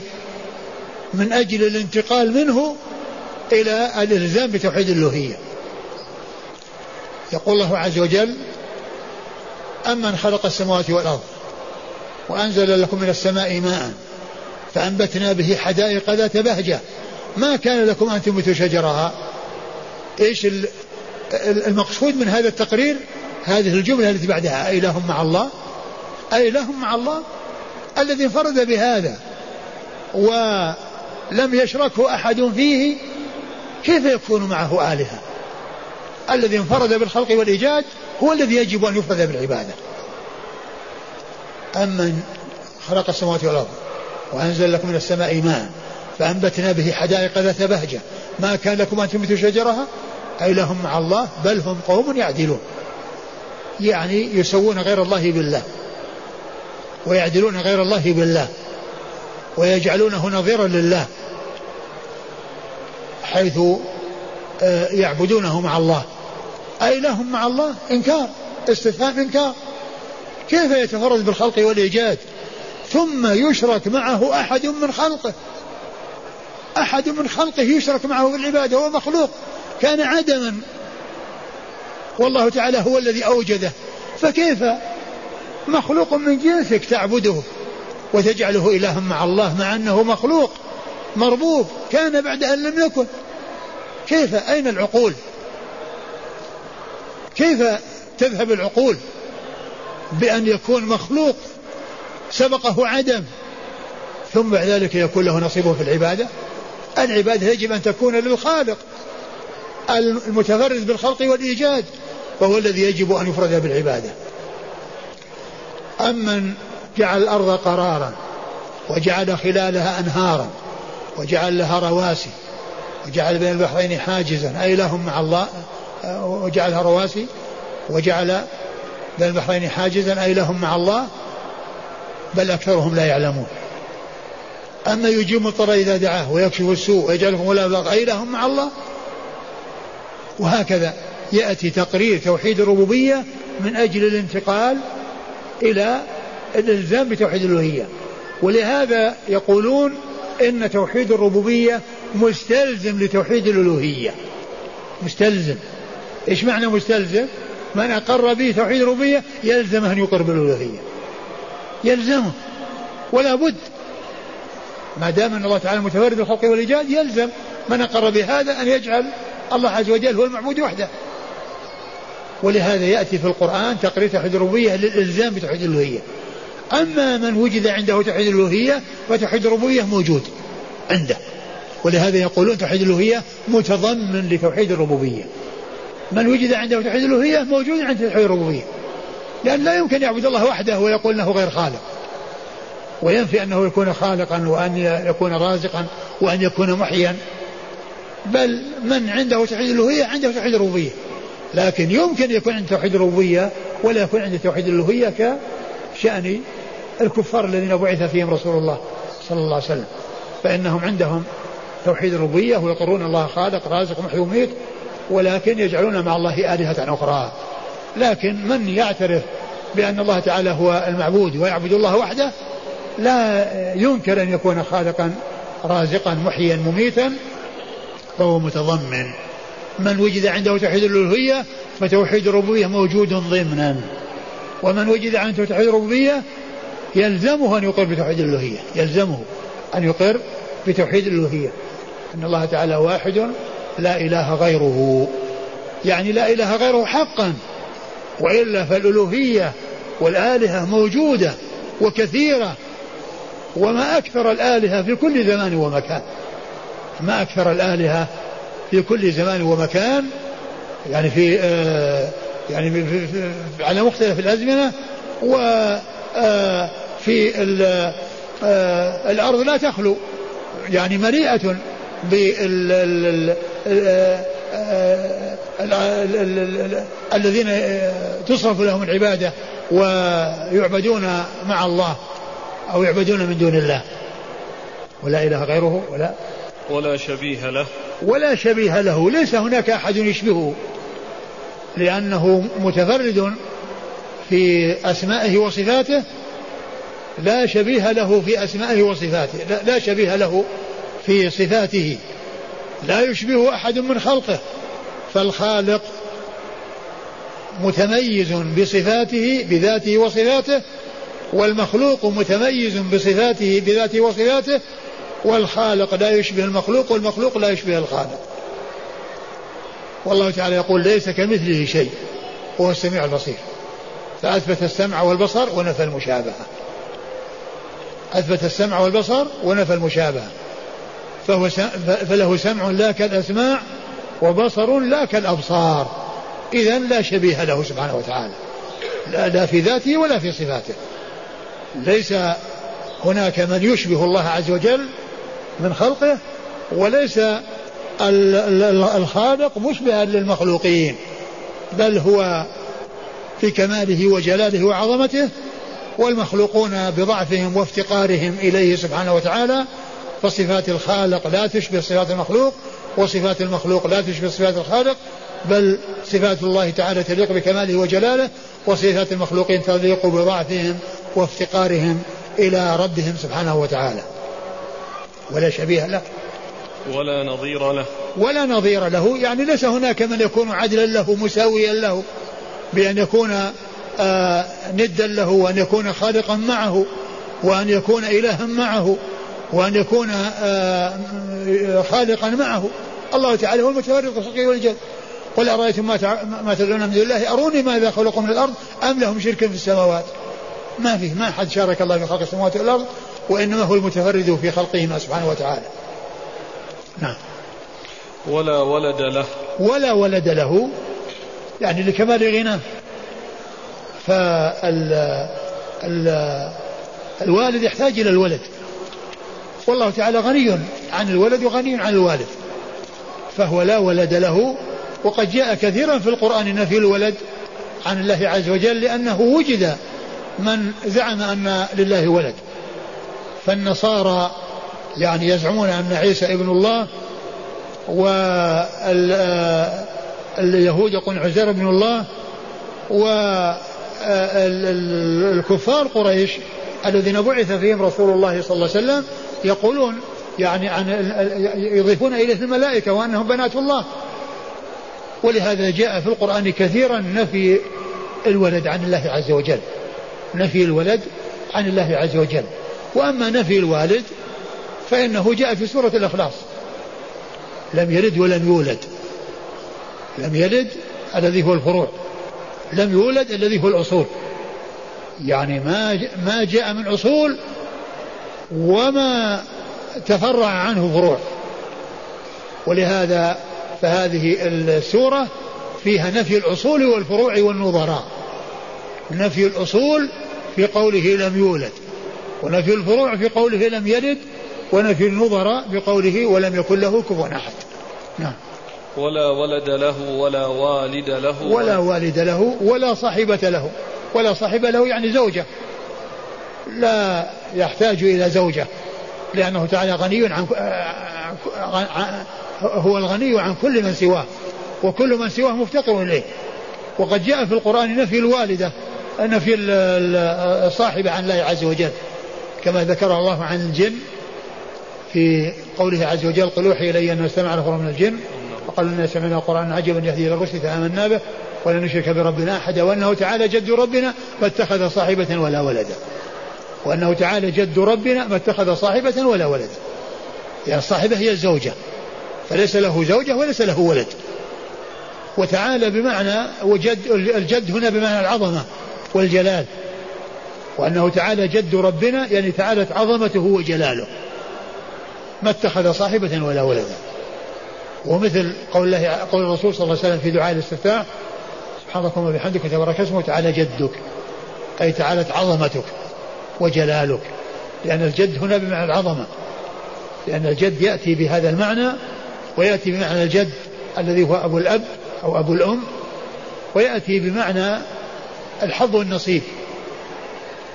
من أجل الانتقال منه إلى الإلزام بتوحيد الألوهية. يقول الله عز وجل أمن خلق السماوات والأرض وأنزل لكم من السماء ماء فأنبتنا به حدائق ذات بهجة. ما كان لكم أن تنبتوا شجرها. إيش المقصود من هذا التقرير؟ هذه الجملة التي بعدها. أإله مع الله. أإله مع الله الذي انفرد بهذا. ولم يشركه أحد فيه كيف يكون معه آلهة؟ الذي انفرد بالخلق والإيجاد هو الذي يجب أن يفرد بالعبادة. أمن خلق السماوات والأرض. وأنزل لكم من السماء ماء فأنبتنا به حدائق ذات بهجة. ما كان لكم أن تنبتوا شجرها؟ أي لهم مع الله بل هم قوم يعدلون. يعني يسوون غير الله بالله. ويعدلون غير الله بالله. ويجعلونه نظيرا لله. حيث آه، يعبدونه مع الله. أي لهم مع الله؟ إنكار. استفهام إنكار. كيف يتفرد بالخلق والإيجاد؟ ثم يشرك معه أحد من خلقه. أحد من خلقه يشرك معه في العبادة هو مخلوق. كان عدما. والله تعالى هو الذي أوجده. فكيف مخلوق من جنسك تعبده وتجعله إلها مع الله مع أنه مخلوق مربوب كان بعد أن لم يكن. كيف؟ أين العقول؟ كيف تذهب العقول بأن يكون مخلوق سبقه عدم. ثم بعد ذلك يكون له نصيب في العبادة. العبادة يجب أن تكون للخالق المتفرد بالخلق والإيجاد وهو الذي يجب أن يفرد بالعبادة. أمن جعل الأرض قرارا وجعل خلالها أنهارا وجعل لها رواسي وجعل بين البحرين حاجزا أي لهم مع الله وجعلها رواسي وجعل بين البحرين حاجزا أي لهم مع الله بل أكثرهم لا يعلمون. أما يجيب المضطر إذا دعاه ويكشف السوء ويجعلكم ولا أي لهم مع الله وهكذا يأتي تقرير توحيد الربوبية من أجل الانتقال إلى الإلزام بتوحيد الألوهية. ولهذا يقولون إن توحيد الربوبية مستلزم لتوحيد الألوهية. مستلزم. إيش معنى مستلزم؟ من أقر به توحيد الربوبية يلزم أن يقر بالألوهية. يلزمه. ولا بد. ما دام أن الله تعالى متفرد بالخلق والإيجاد يلزم من أقر بهذا أن يجعل الله عز وجل هو المعبود وحده. ولهذا يأتي في القرآن تقرير توحيد الربوبية للإلزام بتوحيد الألوهية. أما من وجد عنده توحيد الألوهية فتوحيد الربوبية موجود عنده. ولهذا يقولون توحيد الألوهية متضمن لتوحيد الربوبية. من وجد عنده توحيد الألوهية موجود عنده توحيد الربوبية. لأن لا يمكن يعبد الله وحده ويقول أنه غير خالق. وينفي أنه يكون خالقا وأن يكون رازقا وأن يكون محيا. بل من عنده توحيد الألوهية عنده توحيد الربوبية. لكن يمكن يكون عنده توحيد الربوبية ولا يكون عنده توحيد الألوهية كشأن الكفار الذين بعث فيهم رسول الله صلى الله عليه وسلم. فإنهم عندهم توحيد الربوبية ويقرون الله خالق رازق محيي وميت ولكن يجعلون مع الله آلهة أخرى. لكن من يعترف بأن الله تعالى هو المعبود ويعبد الله وحده لا ينكر أن يكون خالقا رازقا محيا مميتا فهو متضمن. من وجد عنده توحيد الألوهية فتوحيد الربوبية موجود ضمنا. ومن وجد عنده توحيد الربوبية يلزمه أن يقر بتوحيد الألوهية. يلزمه أن يقر بتوحيد الألوهية. أن الله تعالى واحد لا إله غيره. يعني لا إله غيره حقا. وإلا فالألوهية والآلهة موجودة وكثيرة وما أكثر الآلهة في كل زمان ومكان. ما أكثر الآلهة في كل زمان ومكان يعني في آه يعني في على مختلف الأزمنة وفي آه آه الأرض لا تخلو. يعني مليئة بال الذين تصرف لهم العبادة ويعبدون مع الله أو يعبدون من دون الله. ولا إله غيره ولا ولا شبيه له. ولا شبيه له. ليس هناك أحد يشبهه. لأنه متفرد في أسمائه وصفاته. لا شبيه له في أسمائه وصفاته. لا, لا شبيه له في صفاته. لا يشبه أحد من خلقه. فالخالق متميز بصفاته بذاته وصفاته والمخلوق متميز بصفاته بذاته وصفاته والخالق لا يشبه المخلوق والمخلوق لا يشبه الخالق. والله تعالى يقول ليس كمثله شيء هو السميع البصير. فأثبت السمع والبصر ونفى المشابهة. أثبت السمع والبصر ونفى المشابهة. فهو فله سمع لا كالأسماع وبصر لا كالأبصار. إذا لا شبيه له سبحانه وتعالى. لا, لا في ذاته ولا في صفاته. ليس هناك من يشبه الله عز وجل من خلقه وليس الخالق مشبها للمخلوقين بل هو في كماله وجلاله وعظمته والمخلوقون بضعفهم وافتقارهم إليه سبحانه وتعالى فصفات الخالق لا تشبه صفات المخلوق وصفات المخلوق لا تشبه صفات الخالق بل صفات الله تعالى تليق بكماله وجلاله وصفات المخلوقين تليق بضعفهم وافتقارهم إلى ربهم سبحانه وتعالى. ولا شبيه له. ولا نظير له. ولا نظير له. يعني ليس هناك من يكون عدلا له مساويا له بأن يكون آه ندا له وأن يكون خالقا معه وأن يكون إلها معه. وأن يكون آه خالقا معه. الله تعالى هو المتفرد في الخلق والجد قل أرأيتم ما ما تدعون من دون الله؟ أروني ماذا خلقوا من الأرض؟ أم لهم شرك في السماوات؟ ما فيه ما حد شارك الله في خلق السماوات والأرض وإنما هو المتفرد في خلقهما سبحانه وتعالى. نعم. ولا ولد له. ولا ولد له. يعني لكمال غناه. فال ال الوالد يحتاج إلى الولد. والله تعالى غني عن الولد وغني عن الوالد. فهو لا ولد له وقد جاء كثيرا في القرآن نفي الولد عن الله عز وجل لأنه وجد من زعم أن لله ولد. فالنصارى يعني يزعمون أن عيسى ابن الله واليهود يقولون عزير ابن الله والكفار قريش الذين بعث فيهم رسول الله صلى الله عليه وسلم يقولون يعني عن يضيفون إليه الملائكة وأنهم بنات الله. ولهذا جاء في القرآن كثيرا نفي الولد عن الله عز وجل. نفي الولد عن الله عز وجل. وأما نفي الوالد فإنه جاء في سورة الإخلاص. لم يلد ولم يولد. لم يلد الذي هو الفروع. لم يولد الذي هو الاصول يعني ما ما جاء من اصول وما تفرع عنه فروع. ولهذا فهذه السورة فيها نفي الأصول والفروع والنظراء. نفي الأصول في قوله لم يولد ونفي الفروع في قوله لم يلد ونفي النظراء بقوله ولم يكن له كفوا أحد. نعم. ولا ولد له ولا والد له ولا والد له ولا صاحبة له. ولا صاحبة له يعني زوجة. لا يحتاج إلى زوجة لأنه تعالى غني عن هو الغني عن كل من سواه وكل من سواه مفتقر إليه. وقد جاء في القرآن نفي الوالدة نفي الصاحبة عن الله عز وجل. كما ذكر الله عن الجن في قوله عز وجل قل أوحي إلي أنه استمع نفر من الجن. وقالوا انا سمعنا قرانا عجبا يهدي إلى الرشد فآمنا به. ولن نشرك بربنا أحدا وأنه تعالى جد ربنا فاتخذ صاحبة ولا ولدا. وأنه تعالى جد ربنا ما اتخذ صاحبة ولا ولد. يعني الصاحبة هي الزوجة. فليس له زوجة وليس له ولد. وتعالى بمعنى وجد الجد هنا بمعنى العظمة والجلال. وأنه تعالى جد ربنا يعني تعالت عظمته وجلاله. ما اتخذ صاحبة ولا ولدا ومثل قول الله قول الرسول صلى الله عليه وسلم في دعاء الاستفتاح سبحانك وبحمدك وتبارك اسمه تعالى جدك. أي تعالت عظمتك. وجلالك لأن الجد هنا بمعنى العظمة لأن الجد يأتي بهذا المعنى ويأتي بمعنى الجد الذي هو أبو الأب أو أبو الأم ويأتي بمعنى الحظ والنصيب.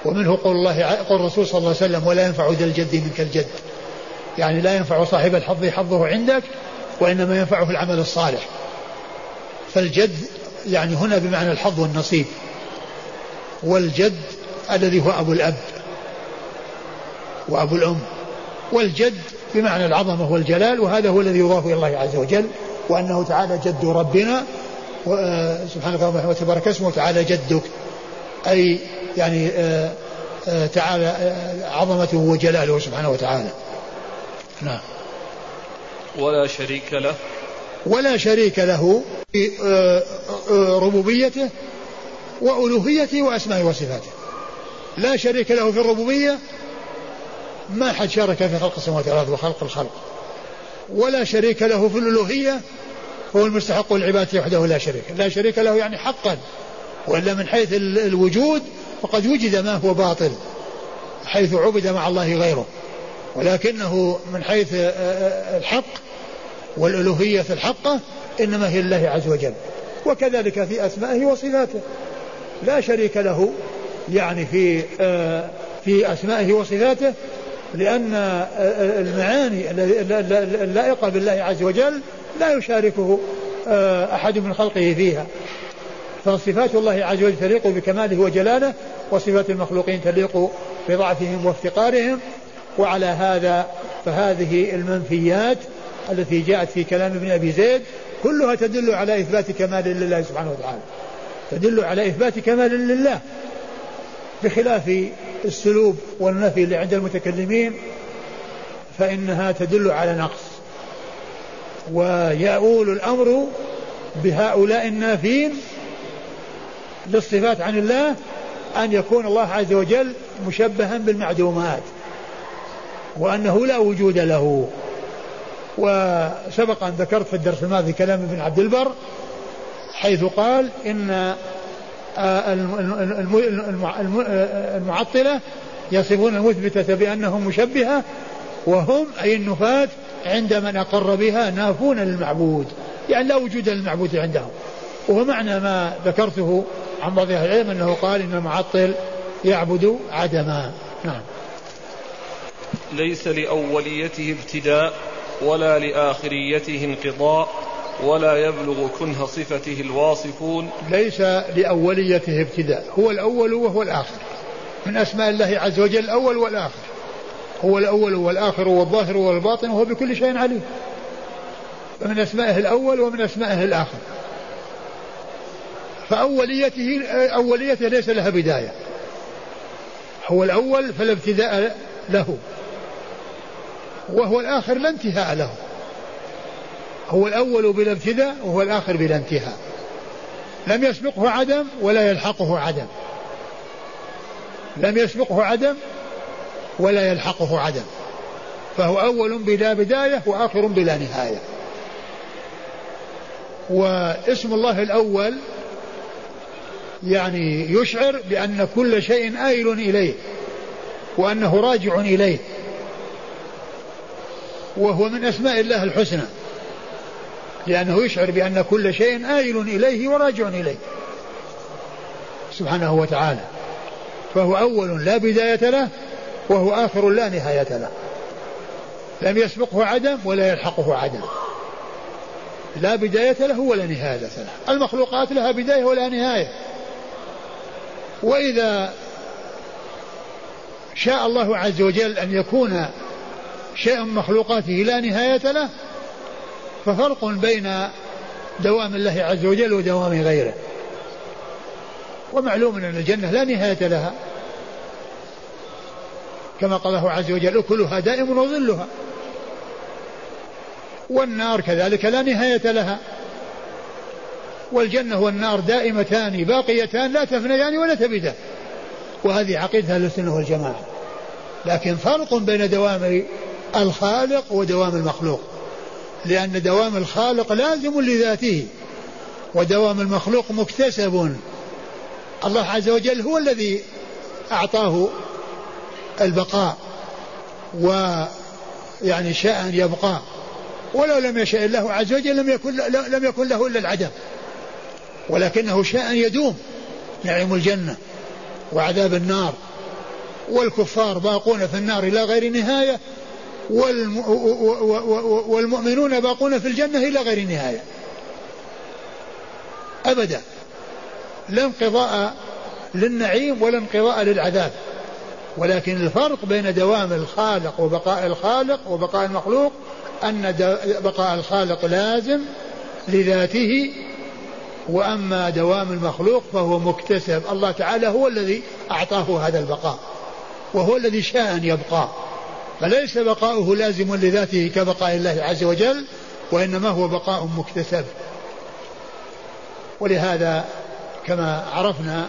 ومنه قول الله قول الرسول صلى الله عليه وسلم ولا ينفع ذا الجد منك الجد. يعني لا ينفع صاحب الحظ حظه عندك وإنما ينفعه العمل الصالح. فالجد يعني هنا بمعنى الحظ والنصيب. والجد الذي هو أبو الأب. وأبو الأم والجد بمعنى العظمة والجلال وهذا هو الذي يضاف إلى الله عز وجل وأنه تعالى جد ربنا سبحانك اللهم وتبارك اسمه تعالى جدك. أي يعني آه، آه، تعالى آه، عظمته وجلاله سبحانه وتعالى. نعم. ولا شريك له. ولا شريك له في ربوبيته وألوهيته وأسمائه وصفاته. لا شريك له في الربوبية ما حد شارك في خلق السماوات والأرض وخلق الخلق. ولا شريك له في الألوهية. هو المستحق العبادة وحده لا شريك لا شريك له يعني حقا. وإلا من حيث الوجود فقد وجد ما هو باطل حيث عبد مع الله غيره. ولكنه من حيث الحق والألوهية الحقة إنما هي الله عز وجل. وكذلك في أسمائه وصفاته. لا شريك له يعني في في أسمائه وصفاته لأن المعاني اللائقة بالله عز وجل لا يشاركه أحد من خلقه فيها. فصفات الله عز وجل تليق بكماله وجلاله وصفات المخلوقين تليق بضعفهم وافتقارهم. وعلى هذا فهذه المنفيات التي جاءت في كلام ابن أبي زيد كلها تدل على إثبات كمال لله سبحانه وتعالى. تدل على إثبات كمال لله. بخلاف السلوب والنفي اللي عند المتكلمين فإنها تدل على نقص. ويؤول الأمر بهؤلاء النافين للصفات عن الله أن يكون الله عز وجل مشبها بالمعدومات وأنه لا وجود له. وسبق أن ذكرت في الدرس الماضي كلام ابن عبد البر حيث قال إن المعطلة يصفون المثبتة بأنهم مشبهة وهم أي النفاة عند من أقر بها نافون للمعبود يعني لا وجود للمعبود عندهم. وهو معنى ما ذكرته عن بعض أهل العلم أنه قال إن المعطل يعبد عدما. نعم. ليس لأوليته ابتداء ولا لآخريته انقضاء ولا يبلغ كنه صفته الواصفون. ليس لأوليته ابتداء. هو الأول وهو الآخر. من أسماء الله عز وجل الأول والآخر. هو الأول والآخر والظاهر والباطن وهو بكل شيء عليم. فمن أسمائه الأول ومن أسمائه الآخر. فأوليته أوليته ليس لها بداية. هو الأول فلا ابتداء له. وهو الآخر لا انتهاء له. هو الأول بلا ابتداء وهو الآخر بلا انتهاء. لم يسبقه عدم ولا يلحقه عدم. لم يسبقه عدم ولا يلحقه عدم. فهو أول بلا بداية وآخر بلا نهاية. واسم الله الأول يعني يشعر بأن كل شيء آيل إليه وأنه راجع إليه. وهو من أسماء الله الحسنى. لأنه يشعر بأن كل شيء آيل إليه وراجع إليه. سبحانه وتعالى. فهو أول لا بداية له وهو آخر لا نهاية له. لم يسبقه عدم ولا يلحقه عدم. لا بداية له ولا نهاية له. المخلوقات لها بداية ولا نهاية. وإذا شاء الله عز وجل أن يكون شيء من مخلوقاته لا نهاية له ففرق بين دوام الله عز وجل ودوام غيره. ومعلوم أن الجنة لا نهاية لها. كما قال الله عز وجل أكلها دائم وظلها. والنار كذلك لا نهاية لها. والجنة والنار دائمتان باقيتان لا تفنيان ولا تبدان وهذه عقيدة أهل السنة والجماعة. لكن فرق بين دوام الخالق ودوام المخلوق. لأن دوام الخالق لازم لذاته ودوام المخلوق مكتسب. الله عز وجل هو الذي أعطاه البقاء ويعني شاء أن يبقى. ولو لم يشاء الله عز وجل لم يكن لم يكن له إلا العدم ولكنه شاء أن يدوم نعيم الجنة وعذاب النار. والكفار باقون في النار إلى غير نهاية والمؤمنون باقون في الجنة إلى غير نهاية. أبدا. لا انقضاء للنعيم ولا انقضاء للعذاب. ولكن الفرق بين دوام الخالق وبقاء الخالق وبقاء المخلوق أن بقاء الخالق لازم لذاته وأما دوام المخلوق فهو مكتسب. الله تعالى هو الذي أعطاه هذا البقاء وهو الذي شاء أن يبقى. فليس بقاؤه لازم لذاته كبقاء الله عز وجل وإنما هو بقاء مكتسب. ولهذا كما عرفنا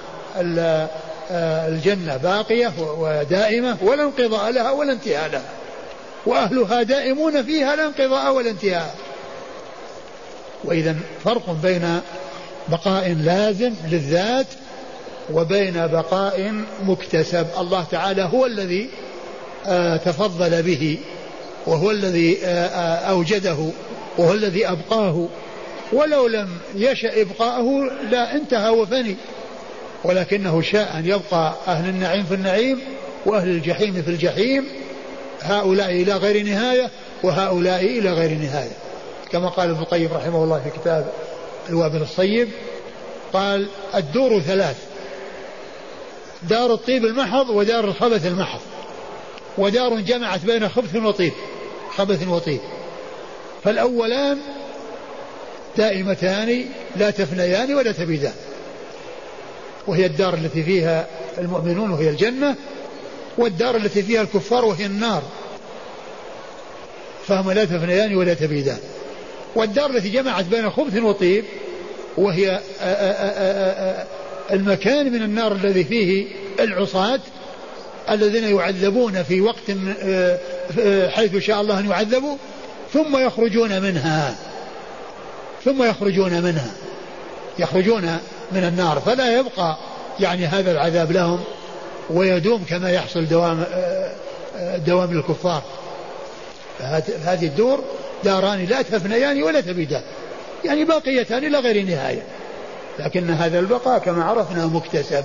آه، الجنة باقية ودائمة ولا انقضاء لها ولا انتهاء لها. وأهلها دائمون فيها لا انقضاء ولا انتهاء. وإذا فرق بين بقاء لازم للذات وبين بقاء مكتسب. الله تعالى هو الذي تفضل به وهو الذي آه، أوجده وهو الذي أبقاه. ولو لم يشأ إبقاءه لا انتهى وفني. ولكنه شاء أن يبقى أهل النعيم في النعيم وأهل الجحيم في الجحيم هؤلاء إلى غير نهاية وهؤلاء إلى غير نهاية. كما قال ابن القيم رحمه الله في كتاب الوابل الصيب قال الدور ثلاث دار الطيب المحض ودار الخبث المحض. ودار جمعت بين خبث وطيب خبث وطيب فالأولان دائمتان لا تفنيان ولا تبيدان. وهي الدار التي فيها المؤمنون وهي الجنة والدار التي فيها الكفار وهي النار. فهما لا تفنيان ولا تبيدان. والدار التي جمعت بين خبث وطيب وهي المكان من النار الذي فيه العصاة الذين يعذبون في وقت حيث شاء الله أن يعذبوا ثم يخرجون منها. ثم يخرجون منها. يخرجون من النار. فلا يبقى يعني هذا العذاب لهم ويدوم كما يحصل دوام آه، آه، دوام الكفار. هذه الدور داران لا تفنيان ولا تبيدان. يعني باقيتان إلى غير نهاية. لكن هذا البقاء كما عرفنا مكتسب.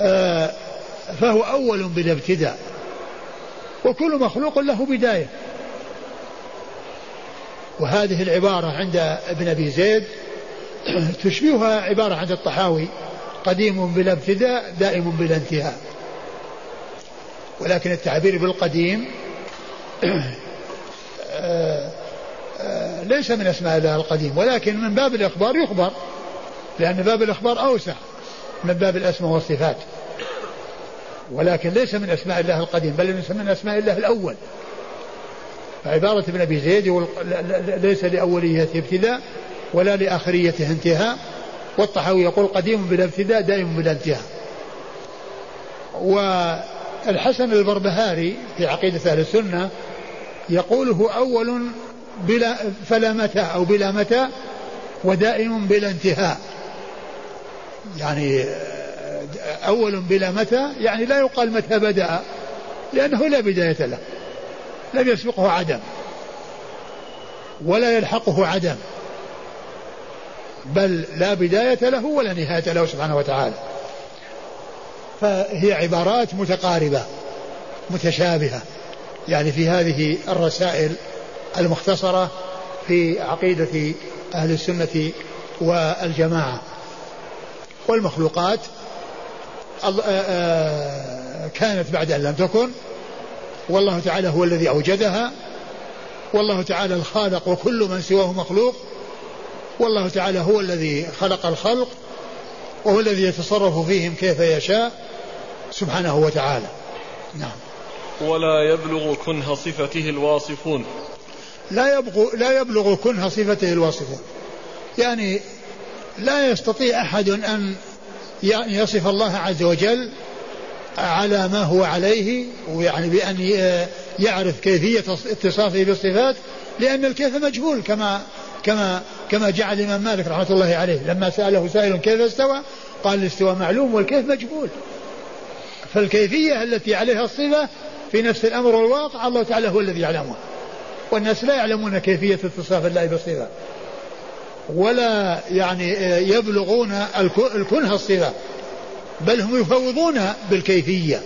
آه، فهو أول بلا ابتداء. وكل مخلوق له بداية. وهذه العبارة عند ابن أبي زيد *clears throat* تشبهها عبارة عند الطحاوي. قديم بلا ابتداء دائم بلا انتهاء. ولكن التعبير بالقديم *clears throat* آه، آه، ليس من أسماء الله القديم. ولكن من باب الإخبار يخبر. لأن باب الإخبار أوسع من باب الأسماء والصفات. ولكن ليس من أسماء الله القديم بل من أسماء الله الأول. فعبارة ابن أبي زيد ليس لاوليته ابتداء ولا لاخريته انتهاء والطحاوي يقول قديم بلا ابتداء دائم بلا انتهاء. والحسن البربهاري في عقيدة أهل السنة يقول هو أول بلا فلا متى أو بلا متى ودائم بلا انتهاء. يعني أول بلا متى يعني لا يقال متى بدأ لأنه لا بداية له. لم يسبقه عدم. ولا يلحقه عدم. بل لا بداية له ولا نهاية له سبحانه وتعالى. فهي عبارات متقاربة متشابهة. يعني في هذه الرسائل المختصرة في عقيدة أهل السنة والجماعة والمخلوقات كانت بعد أن لم تكن. والله تعالى هو الذي أوجدها. والله تعالى الخالق وكل من سواه مخلوق. والله تعالى هو الذي خلق الخلق وهو الذي يتصرف فيهم كيف يشاء سبحانه وتعالى. نعم. ولا يبلغ كنه صفته الواصفون. لا يبلغ لا يبلغ كنه صفته الواصفون. يعني لا يستطيع أحد أن يصف الله عز وجل على ما هو عليه ويعني بأن يعرف كيفية اتصافه بالصفات لأن الكيف مجهول كما كما كما جعل الإمام مالك رحمة الله عليه. لما سأله سائل كيف استوى قال الاستواء معلوم والكيف مجهول. فالكيفية التي عليها الصفة في نفس الأمر والواقع الله تعالى هو الذي يعلمها. والناس لا يعلمون كيفية اتصاف الله بالصفة. ولا يعني يبلغون الكنه الصفه بل هم يفوضون بالكيفية.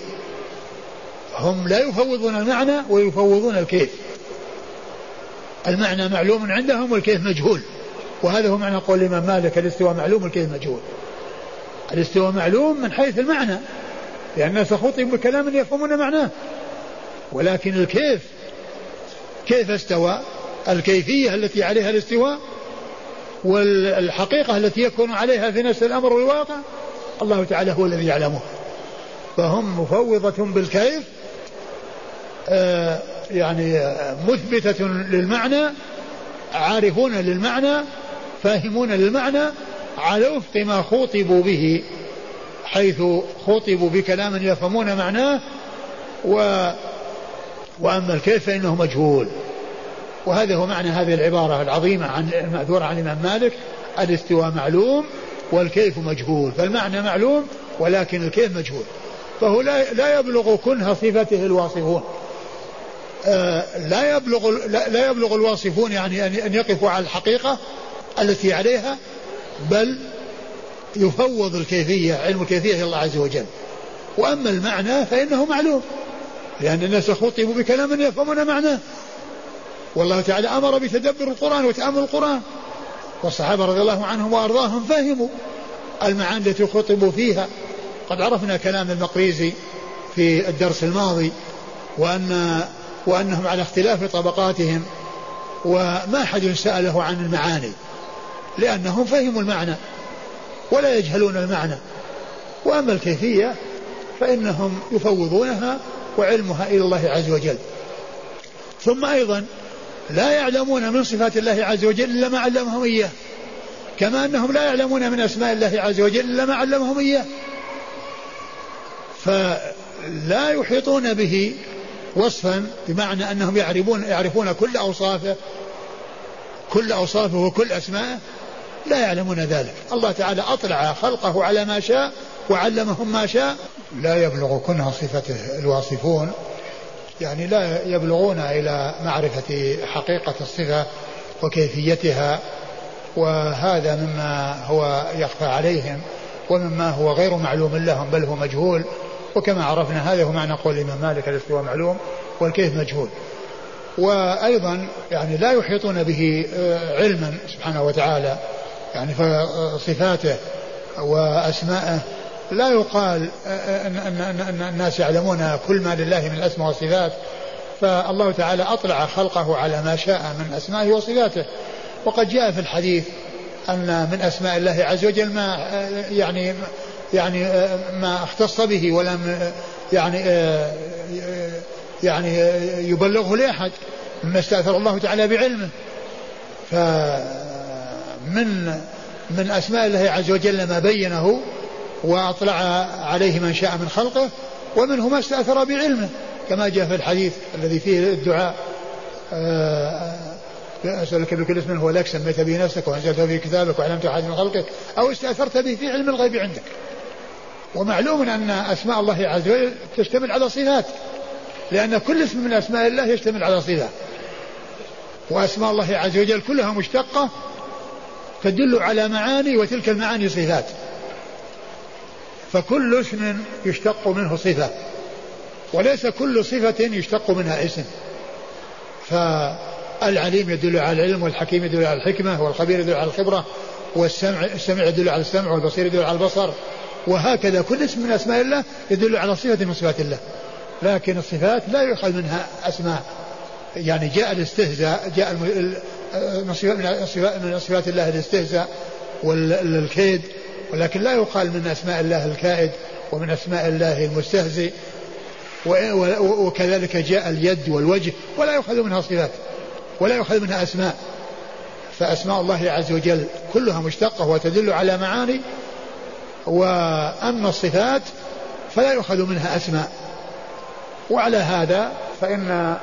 هم لا يفوضون المعنى ويفوضون الكيف. المعنى معلوم عندهم والكيف مجهول. وهذا هو معنى قول الإمام مالك الاستواء معلوم والكيف مجهول. الاستواء معلوم من حيث المعنى لأن الناس خطبوا بكلام يفهمون معناه. ولكن الكيف كيف استوى؟ الكيفية التي عليها الاستواء والحقيقة التي يكون عليها في نفس الأمر والواقع الله تعالى هو الذي يعلمه. فهم مفوضة بالكيف آه يعني مثبتة للمعنى عارفون للمعنى فاهمون للمعنى على وفق ما خوطبوا به حيث خوطبوا بكلام يفهمون معناه و وأما الكيف فإنه مجهول. وهذا هو معنى هذه العبارة العظيمة عن المأثورة عن الإمام مالك الاستواء معلوم والكيف مجهول. فالمعنى معلوم ولكن الكيف مجهول. فهو لا, لا يبلغ كنه صفته الواصفون. آه، لا يبلغ لا يبلغ الواصفون يعني ان يقفوا على الحقيقة التي عليها بل يفوض الكيفية علم الكيفية إلى الله عز وجل. وأما المعنى فإنه معلوم لأن الناس خطبوا بكلام يفهمون معناه. والله تعالى أمر بتدبر القرآن وتأمل القرآن. والصحابة رضي الله عنهم وأرضاهم فهموا المعاني التي خطبوا فيها. قد عرفنا كلام المقريزي في الدرس الماضي وأن وأنهم على اختلاف طبقاتهم وما أحد سأله عن المعاني لأنهم فهموا المعنى ولا يجهلون المعنى. وأما الكيفية فإنهم يفوضونها وعلمها إلى الله عز وجل. ثم أيضا لا يعلمون من صفات الله عز وجل إلا ما علمهم إياه. كما أنهم لا يعلمون من أسماء الله عز وجل إلا ما علمهم إياه. فلا يحيطون به وصفا بمعنى أنهم يعرفون يعرفون كل أوصافه كل أوصافه وكل أسماءه. لا يعلمون ذلك. الله تعالى أطلع خلقه على ما شاء وعلمهم ما شاء. لا يبلغ كنه صفته الواصفون. يعني لا يبلغون إلى معرفة حقيقة الصفة وكيفيتها وهذا مما هو يخفى عليهم ومما هو غير معلوم لهم بل هو مجهول. وكما عرفنا هذا هو معنى قول الإمام مالك الاستواء معلوم والكيف مجهول. وأيضا يعني لا يحيطون به آه، علما سبحانه وتعالى يعني فصفاته وأسماءه لا يقال آه، آه، أن, الناس يعلمون كل ما لله من الأسماء والصفات. فالله تعالى أطلع خلقه على ما شاء من أسمائه وصفاته. وقد جاء في الحديث أن من أسماء الله عز وجل ما يعني يعني ما اختص به ولم يعني يعني يبلغه لأحد مما استأثر الله تعالى بعلمه. فمن من أسماء الله عز وجل ما بينه وأطلع عليه من شاء من خلقه ومنه ما استأثر بعلمه كما جاء في الحديث الذي فيه الدعاء آه، أسألك بكل اسم هو لك سميت به نفسك وأنزلته في كتابك وعلمت أحد من خلقك أو استأثرت به في علم الغيب عندك. ومعلوم أن أسماء الله عز وجل تشتمل على صفات لأن كل اسم من أسماء الله يشتمل على صفة وأسماء الله عز وجل كلها مشتقة تدل على معاني وتلك المعاني صفات. فكل اسم يشتق منه صفة وليس كل صفة يشتق منها اسم. فالعليم يدل على العلم والحكيم يدل على الحكمة والخبير يدل على الخبرة والسمع السمع يدل على السمع والبصير يدل على البصر. وهكذا كل اسم من أسماء الله يدل على صفة من صفات الله. لكن الصفات لا يؤخذ منها أسماء. يعني جاء الاستهزاء جاء من صفات الله الاستهزاء والكيد ولكن لا يقال من أسماء الله الكائد ومن أسماء الله المستهزئ وكذلك جاء اليد والوجه ولا يؤخذ منها صفات ولا يؤخذ منها أسماء. فأسماء الله عز وجل كلها مشتقة وتدل على معاني وأما الصفات فلا يؤخذ منها أسماء. وعلى هذا فإن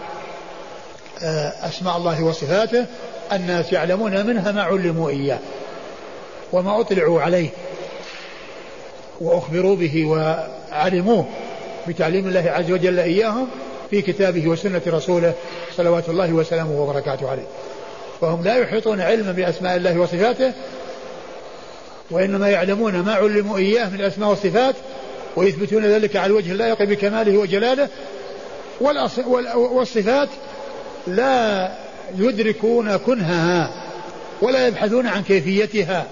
آه، أسماء الله وصفاته الناس يعلمون منها ما علموا إياه وما أطلعوا عليه. وأخبروا به وعلموه بتعليم الله عز وجل إياهم في كتابه وسنة رسوله صلوات الله وسلامه وبركاته عليه. فهم لا يحيطون علما بأسماء الله وصفاته وإنما يعلمون ما علموا إياه من الأسماء والصفات ويثبتون ذلك على الوجه اللائق بكماله وجلاله. والصفات لا يدركون كنهها ولا يبحثون عن كيفيتها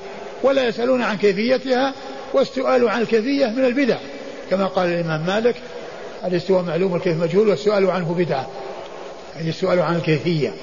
ولا يسألون عن كيفيتها والسؤال عن الكيفية من البدع. كما قال الإمام مالك الاستواء معلوم والكيف مجهول والسؤال عنه بدعة. أي السؤال عن الكيفية.